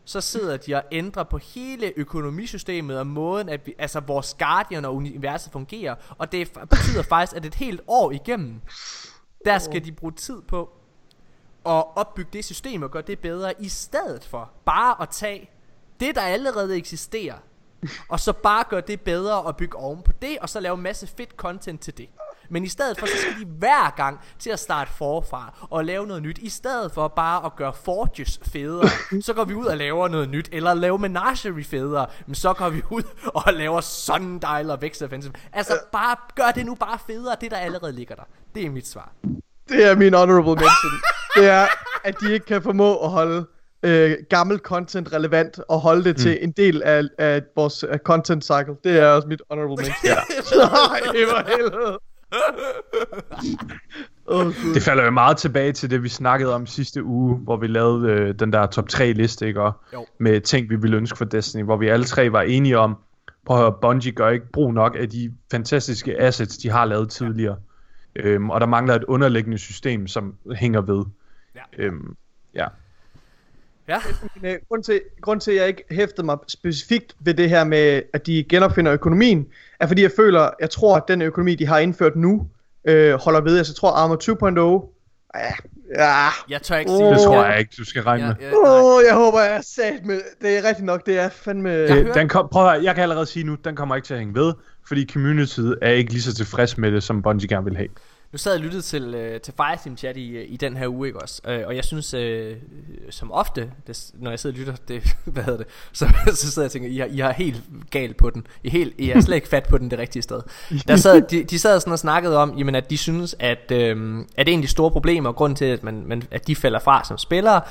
så sidder de og ændrer på hele økonomisystemet og måden, at vi, altså vores Guardian og universet fungerer. Og det betyder faktisk, at et helt år igennem, der skal de bruge tid på at opbygge det system og gøre det bedre, i stedet for bare at tage det, der allerede eksisterer, og så bare gøre det bedre og bygge oven på det, og så lave en masse fedt content til det. Men i stedet for, så skal de hver gang til at starte forfra og lave noget nyt. I stedet for bare at gøre Forges federe, så går vi ud og laver noget nyt. Eller lave Menagerie federe, men så går vi ud og laver Sundial og Vex Offensive. Altså bare, gør det nu bare federe, det der allerede ligger der. Det er mit svar.
Det er min honorable mention. det er, at de ikke kan formå at holde øh, gammel content relevant og holde det mm. til en del af, af vores content cycle. Det er også mit honorable mention. ja. Nej, for helvede. Gud.
Det falder jo meget tilbage til det, vi snakkede om sidste uge, hvor vi lavede øh, den der top 3 liste, ikke? Og
Jo.
med ting, vi ville ønske for Destiny, hvor vi alle tre var enige om, prøv at høre, Bungie gør ikke brug nok af de fantastiske assets, de har lavet tidligere. Øhm, og der mangler et underliggende system, som hænger ved.
Ja.
Øhm, ja.
Ja.
Øh, grund, til, grund til, at jeg ikke hæftede mig specifikt ved det her med, at de genopfinder økonomien, er fordi jeg føler, jeg tror, at den økonomi, de har indført nu, øh, holder ved. Altså, jeg tror, Armor 2.0, ja, ja,
Jeg tør ikke sige
Det
Åh.
tror jeg ikke, du skal regne
Ja,
med.
ja, nej.
Åh, jeg håber, jeg er sat med. Det er rigtigt nok, det er fandme...
Jeg
Øh,
hører-
den kom, prøv at høre, jeg kan allerede sige nu, den kommer ikke til at hænge ved, fordi communityet er ikke lige så tilfreds med det, som Bungie gerne vil have.
Nu sad jeg og lyttede til, øh, til Fireteam Chat i, i den her uge, ikke også? Øh, og jeg synes, øh, som ofte, det, når jeg sidder og lytter, det, hvad hedder det, så, så sidder jeg og tænker, I har, I har helt galt på den. I, helt, I har slet ikke fat på den det rigtige sted. Der sad, de, de sad sådan og snakkede om, jamen, at de synes, at, øh, at en af de store problemer, og grunden til, at, man, man, at de falder fra som spillere,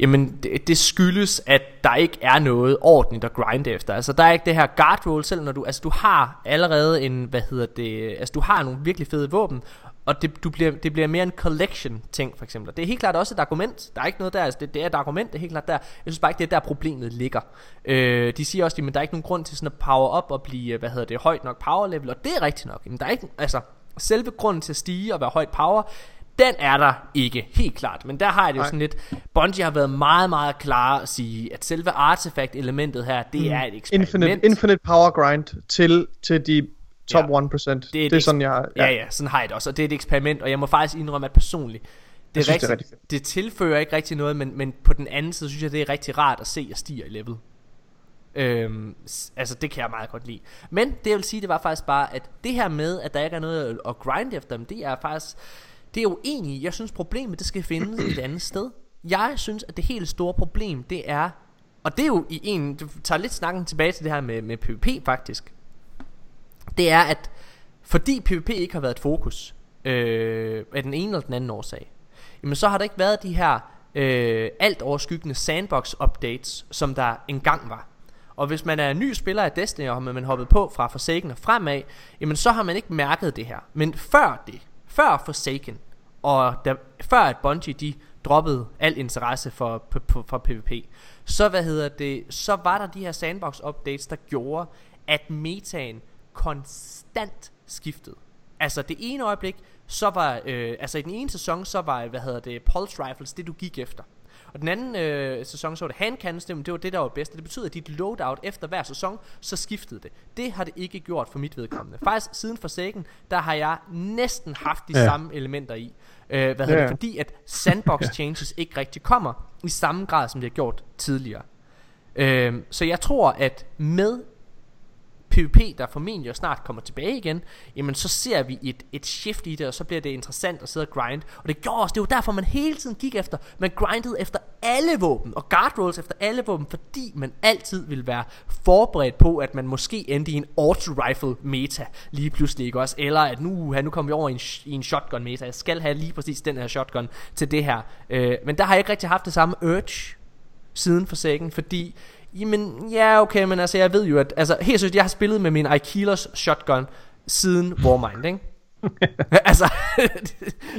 Jamen det, det skyldes at der ikke er noget ordentligt at grinde efter Altså der er ikke det her guard roll Selv når du, altså du har allerede en Hvad hedder det Altså du har nogle virkelig fede våben Og det, du bliver, det bliver mere en collection ting for eksempel. Det er helt klart også et argument. Der er ikke noget der altså det, det er et argument Det er helt klart der. Jeg synes bare ikke det er der problemet ligger. Øh, De siger også at der er ikke nogen grund til sådan at power up Og blive hvad hedder det højt nok power level. Og det er rigtigt nok. Jamen der er ikke Altså selve grunden til at stige og være højt power den er der ikke, helt klart. Men der har jeg det jo sådan lidt... Bungie har været meget, meget klar at sige, at selve artefakt-elementet her, det mm. er et eksperiment.
Infinite, infinite power grind til, til de top
Ja.
ja. 1%. Det er,
et
det er
eks-
sådan, jeg.
Ja. ja, ja, sådan har jeg det også. Og det er et eksperiment, og jeg må faktisk indrømme, at personligt, det, er
synes, det er
rigtig, det tilfører ikke rigtig noget, men, men på den anden side, synes jeg, det er rigtig rart at se, at stiger i level. Øhm, altså det kan jeg meget godt lide Men det jeg vil sige det var faktisk bare At det her med at der ikke er noget at, grinde efter dem Det er faktisk Det er jo egentlig Jeg synes problemet det skal findes et andet sted Jeg synes at det helt store problem Det er Og det er jo i en Du tager lidt snakken tilbage til det her med, med PvP faktisk det er at Fordi PvP ikke har været et fokus øh, Af den ene eller den anden årsag Jamen så har der ikke været de her øh, alt overskyggende sandbox updates Som der engang var og hvis man er en ny spiller af Destiny, og har man hoppet på fra Forsaken og fremad, jamen så har man ikke mærket det her. Men før det, før Forsaken, og da, før at Bungie de droppede al interesse for, for, for, for PvP, så hvad hedder det, så var der de her sandbox updates, der gjorde, at metaen konstant skiftede. Altså det ene øjeblik, så var, øh, altså i den ene sæson, så var, hvad hedder det, pulse rifles, det du gik efter. Og den anden øh, sæson, så var det handcannons, det, det var det, der var bedst. Og det betyder, at dit loadout efter hver sæson, så skiftede det. Det har det ikke gjort for mit vedkommende. Faktisk siden Forsaken, der har jeg næsten haft de
ja.
samme elementer i. Øh, hvad hedder
Ja.
det? Fordi at sandbox changes ikke rigtig kommer i samme grad, som det har gjort tidligere. Øh, så jeg tror, at med PvP, der formentlig jo snart kommer tilbage igen, jamen så ser vi et, et shift i det, og så bliver det interessant at sidde og grind. Og det gjorde også, det var derfor, man hele tiden gik efter, man grindede efter alle våben, og guard rolls efter alle våben, fordi man altid ville være forberedt på, at man måske endte i en auto-rifle meta lige pludselig, ikke også? Eller at nu, nu kommer vi over i en, i en shotgun meta, jeg skal have lige præcis den her shotgun til det her. Øh, men der har jeg ikke rigtig haft det samme urge siden for sækken, fordi Jamen, ja, okay, men altså, jeg ved jo, at... Altså, helt seriøst, jeg har spillet med min Aikilos shotgun siden Warmind, ikke? altså,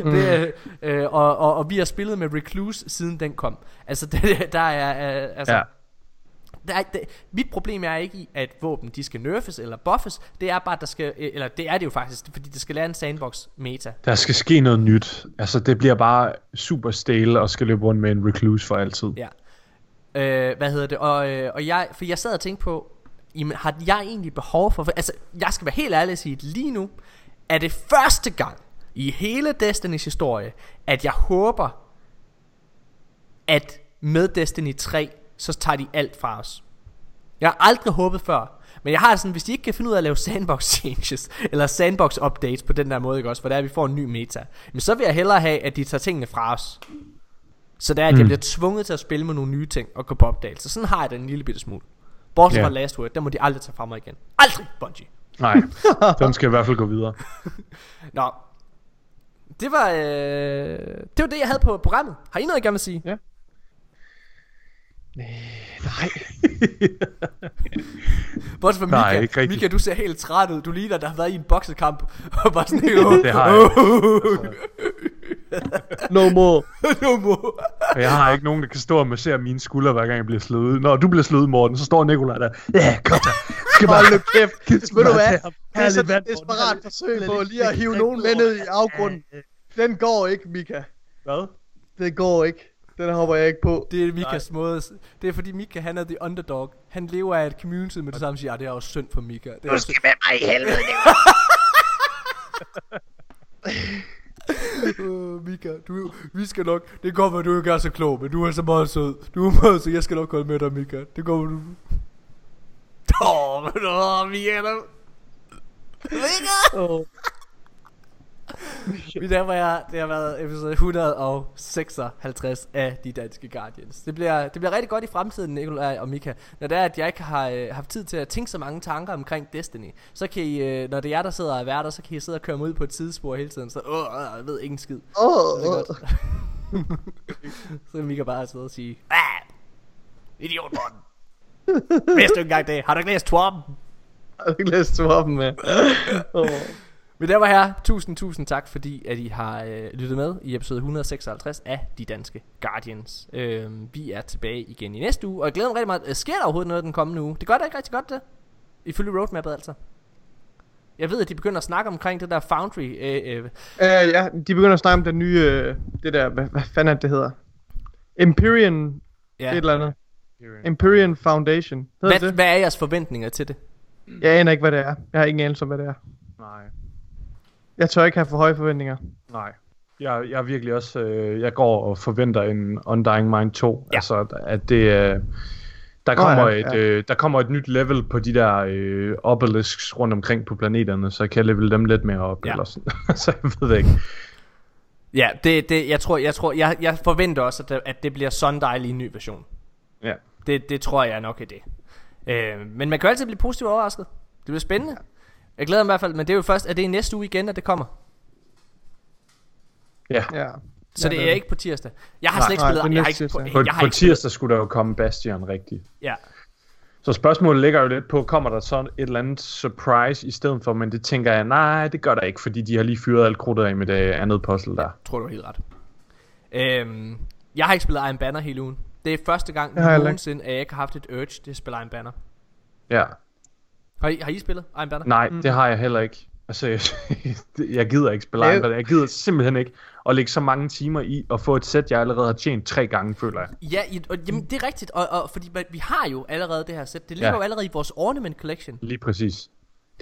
det, øh, og, og, og vi har spillet med Recluse siden den kom. Altså, det, der er... Øh, altså,
Ja.
der er, det, mit problem er ikke i, at våben de skal nerfes eller buffes. Det er bare, at der skal... øh, Eller det er det jo faktisk, fordi det skal lære en sandbox meta.
Der skal ske noget nyt. Altså, det bliver bare super stale og skal løbe rundt med en recluse for altid.
Ja. Øh, hvad hedder det? Og, øh, og jeg, for jeg sad og tænkte på, jamen, har jeg egentlig behov for... for altså, jeg skal være helt ærlig og sige, at lige nu er det første gang i hele Destinys historie, at jeg håber, at med Destiny 3, så tager de alt fra os. Jeg har aldrig håbet før. Men jeg har sådan, hvis de ikke kan finde ud af at lave sandbox changes, eller sandbox updates på den der måde, ikke også, for der er, at vi får en ny meta, men så vil jeg hellere have, at de tager tingene fra os. Så det er, at jeg
Mm.
bliver tvunget til at spille med nogle nye ting og gå på opdagelse. Sådan har jeg det en lille bitte smule. Bortset
Ja.
fra Last Word, der må de aldrig tage fra mig igen. Aldrig, Bungie.
Nej, den skal i hvert fald gå videre.
Nå. Det var, øh, det var det, jeg havde på programmet. Har I noget, I gerne vil sige?
Ja.
Nej.
Bortset fra
Nej,
Mika.
ikke rigtigt.
Mika, du ser helt træt ud. Du ligner, der har været i en boksekamp. Og bare sådan helt...
Det har jeg.
No more.
no more.
Og jeg har ikke nogen, der kan stå og massere mine skuldre, hver gang jeg bliver slået ud. Når du bliver slået ud, Morten, så står Nikolaj der. Ja, godt så. Skal bare
nu kæft.
skal
Ved du hvad? Det er så
Herligt vand,
et desperat forsøg på lige at hive nogen med ned i afgrunden. Den går ikke, Mika.
Hvad?
Det går ikke. Den hopper jeg ikke på.
Det er Mikas måde. at s- Det er fordi Mika, han er the underdog. Han lever af et community med det samme siger, "Ah, det er også synd for Mika. Det er også
med mig i helvede,
Uh, Mika, du, vi skal nok, det går, at du ikke er så klog, men du er så meget sød. Du er meget sød, jeg skal nok holde med dig, Mika. Det går, du... Åh, men åh, Mika, der... Mika!
Oh.
Men der var jeg, det har været episode 156 af De Danske Guardians. Det bliver, det bliver rigtig godt i fremtiden, Nikolaj og Mika. Når det er, at jeg ikke har øh, haft tid til at tænke så mange tanker omkring Destiny, så kan I, øh, når det er jer, der sidder og er værter, så kan I sidde og køre mig ud på et sidespor hele tiden. Så, åh, øh, jeg ved ingen skid.
Oh,
Det er godt. så kan Mika bare sidde og sige, ah, idiot, Morten. Vidste du ikke engang det? Har du ikke læst?
Jeg har ikke læst Swappen med. oh.
Men der var her, tusind, tusind tak, fordi at I har øh, lyttet med i episode 156 af De Danske Guardians. Øh, vi er tilbage igen i næste uge, og jeg glæder mig rigtig meget. Øh, Sker der overhovedet noget den kommende uge? Det gør da ikke rigtig godt, det. Ifølge roadmappet altså. Jeg ved, at de begynder at snakke omkring det der Foundry. Øh, øh,
Uh, ja, de begynder at snakke om den nye, øh, det der, hvad, hvad fanden er det, hedder? Empyrean, ja. et eller andet. Empyrean Foundation. Hedder
Hvad,
det?
hvad er jeres forventninger til det?
Jeg aner ikke, hvad det er. Jeg har ingen anelse om, hvad det er.
Nej.
Jeg tør ikke have for høje forventninger.
Nej. Jeg, jeg er virkelig også, øh, jeg går og forventer en Undying Mind 2.
Ja.
Altså, at det, øh, der kommer,
ja,
et,
ja.
øh, der kommer et nyt level på de der øh, obelisks rundt omkring på planeterne, så jeg kan level dem lidt mere op.
Ja.
Eller sådan. så jeg ved det ikke.
Ja, det, det, jeg tror, jeg, tror jeg, jeg forventer også, at det, at det bliver Sundial i en ny version.
Ja.
Det, det tror jeg nok er det. Øh, men man kan altid blive positivt overrasket. Det bliver spændende. Jeg glæder mig i hvert fald, men det er jo først, at det er næste uge igen, at det kommer.
Ja.
Ja.
Så
Ja,
det
det
er
er
ikke på tirsdag. Jeg har
Nej,
slet ikke
nej,
spillet...
er
Jeg har ikke,
tirsdag.
På,
jeg har
på
ikke
tirsdag skulle der jo komme Bastion rigtigt.
Ja,
Så spørgsmålet ligger jo lidt på, kommer der så et eller andet surprise i stedet for, men det tænker jeg, nej, det gør der ikke, fordi de har lige fyret alt krudtet af med det andet puzzle der.
tror du er helt ret. Øhm, jeg har ikke spillet Iron Banner hele ugen. Det er første gang
jeg
nogensinde, at jeg ikke har haft et urge til at spille Iron Banner.
Ja.
Har I, har I spillet Iron Banner?
Nej, det har jeg heller ikke. Altså, jeg, jeg gider ikke spille. Iron Banner. Jeg gider simpelthen ikke at lægge så mange timer i og få et sæt, jeg allerede har tjent tre gange, føler jeg.
Ja, og, jamen, det er rigtigt, og, og fordi vi har jo allerede det her sæt. Det ligger
Ja.
jo allerede i vores Ornament Collection.
Lige præcis.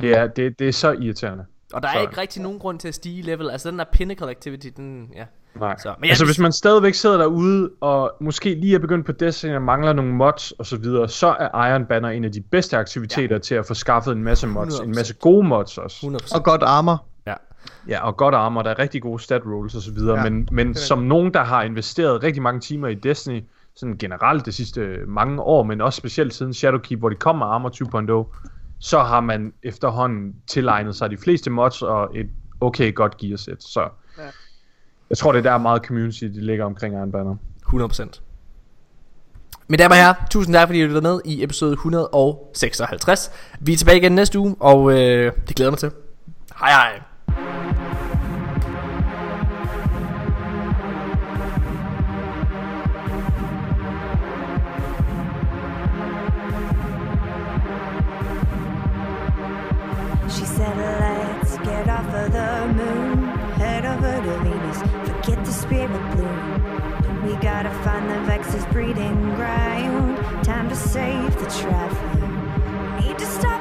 Det er, det, det er så irriterende.
Og der er
Så-
ikke rigtig nogen grund til at stige i level. Altså den der Pinnacle Activity, den, ja.
Nej.
Så,
Så,
men jeg-
altså hvis man stadigvæk sidder derude, og måske lige er begyndt på Destiny og mangler nogle mods og så videre, så er Iron Banner en af de bedste aktiviteter ja. til at få skaffet en masse mods.
100%.
En masse gode mods også.
100%.
Og godt armor.
Ja.
Ja, og godt armor, der er rigtig gode stat rolls og så videre,
Ja,
men, men som nogen, der har investeret rigtig mange timer i Destiny, sådan generelt de sidste mange år, men også specielt siden Shadowkeep, hvor de kom med Armor 2.0, så har man efterhånden tilegnet sig de fleste mods og et okay godt gearset. Så
Ja
jeg tror, det er der meget community, de ligger omkring Iron Banner.
100%. Mine damer og herrer, tusind tak fordi I lyttede med i episode 156. Vi er tilbage igen næste uge, og øh, det glæder mig til. Hej hej.
Find the Vex's breeding ground, time to save the traffic. Need to stop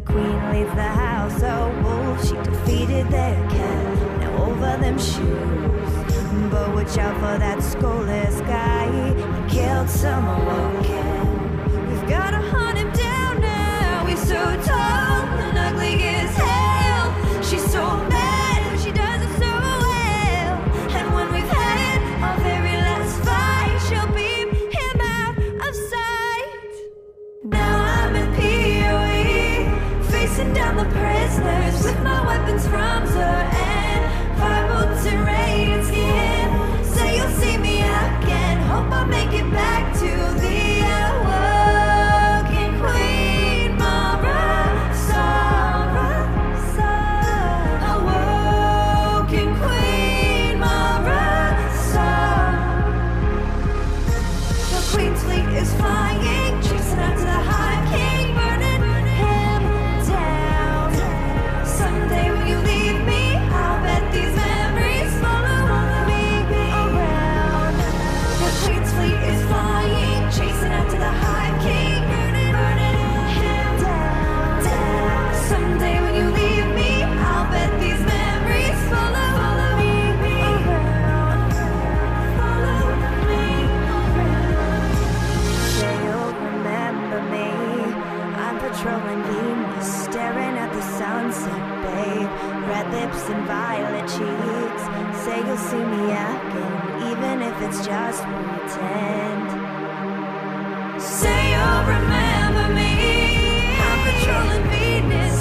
the queen leads the house of wolves. She defeated their cat. Now over them shoes. But watch out for that soulless guy. He killed someone. We've gotta hunt him down now. He's so tall Facing down the prisoners with my weapons from and see me again, even if it's just pretend. Say you'll remember me. I'm patrolling Venus,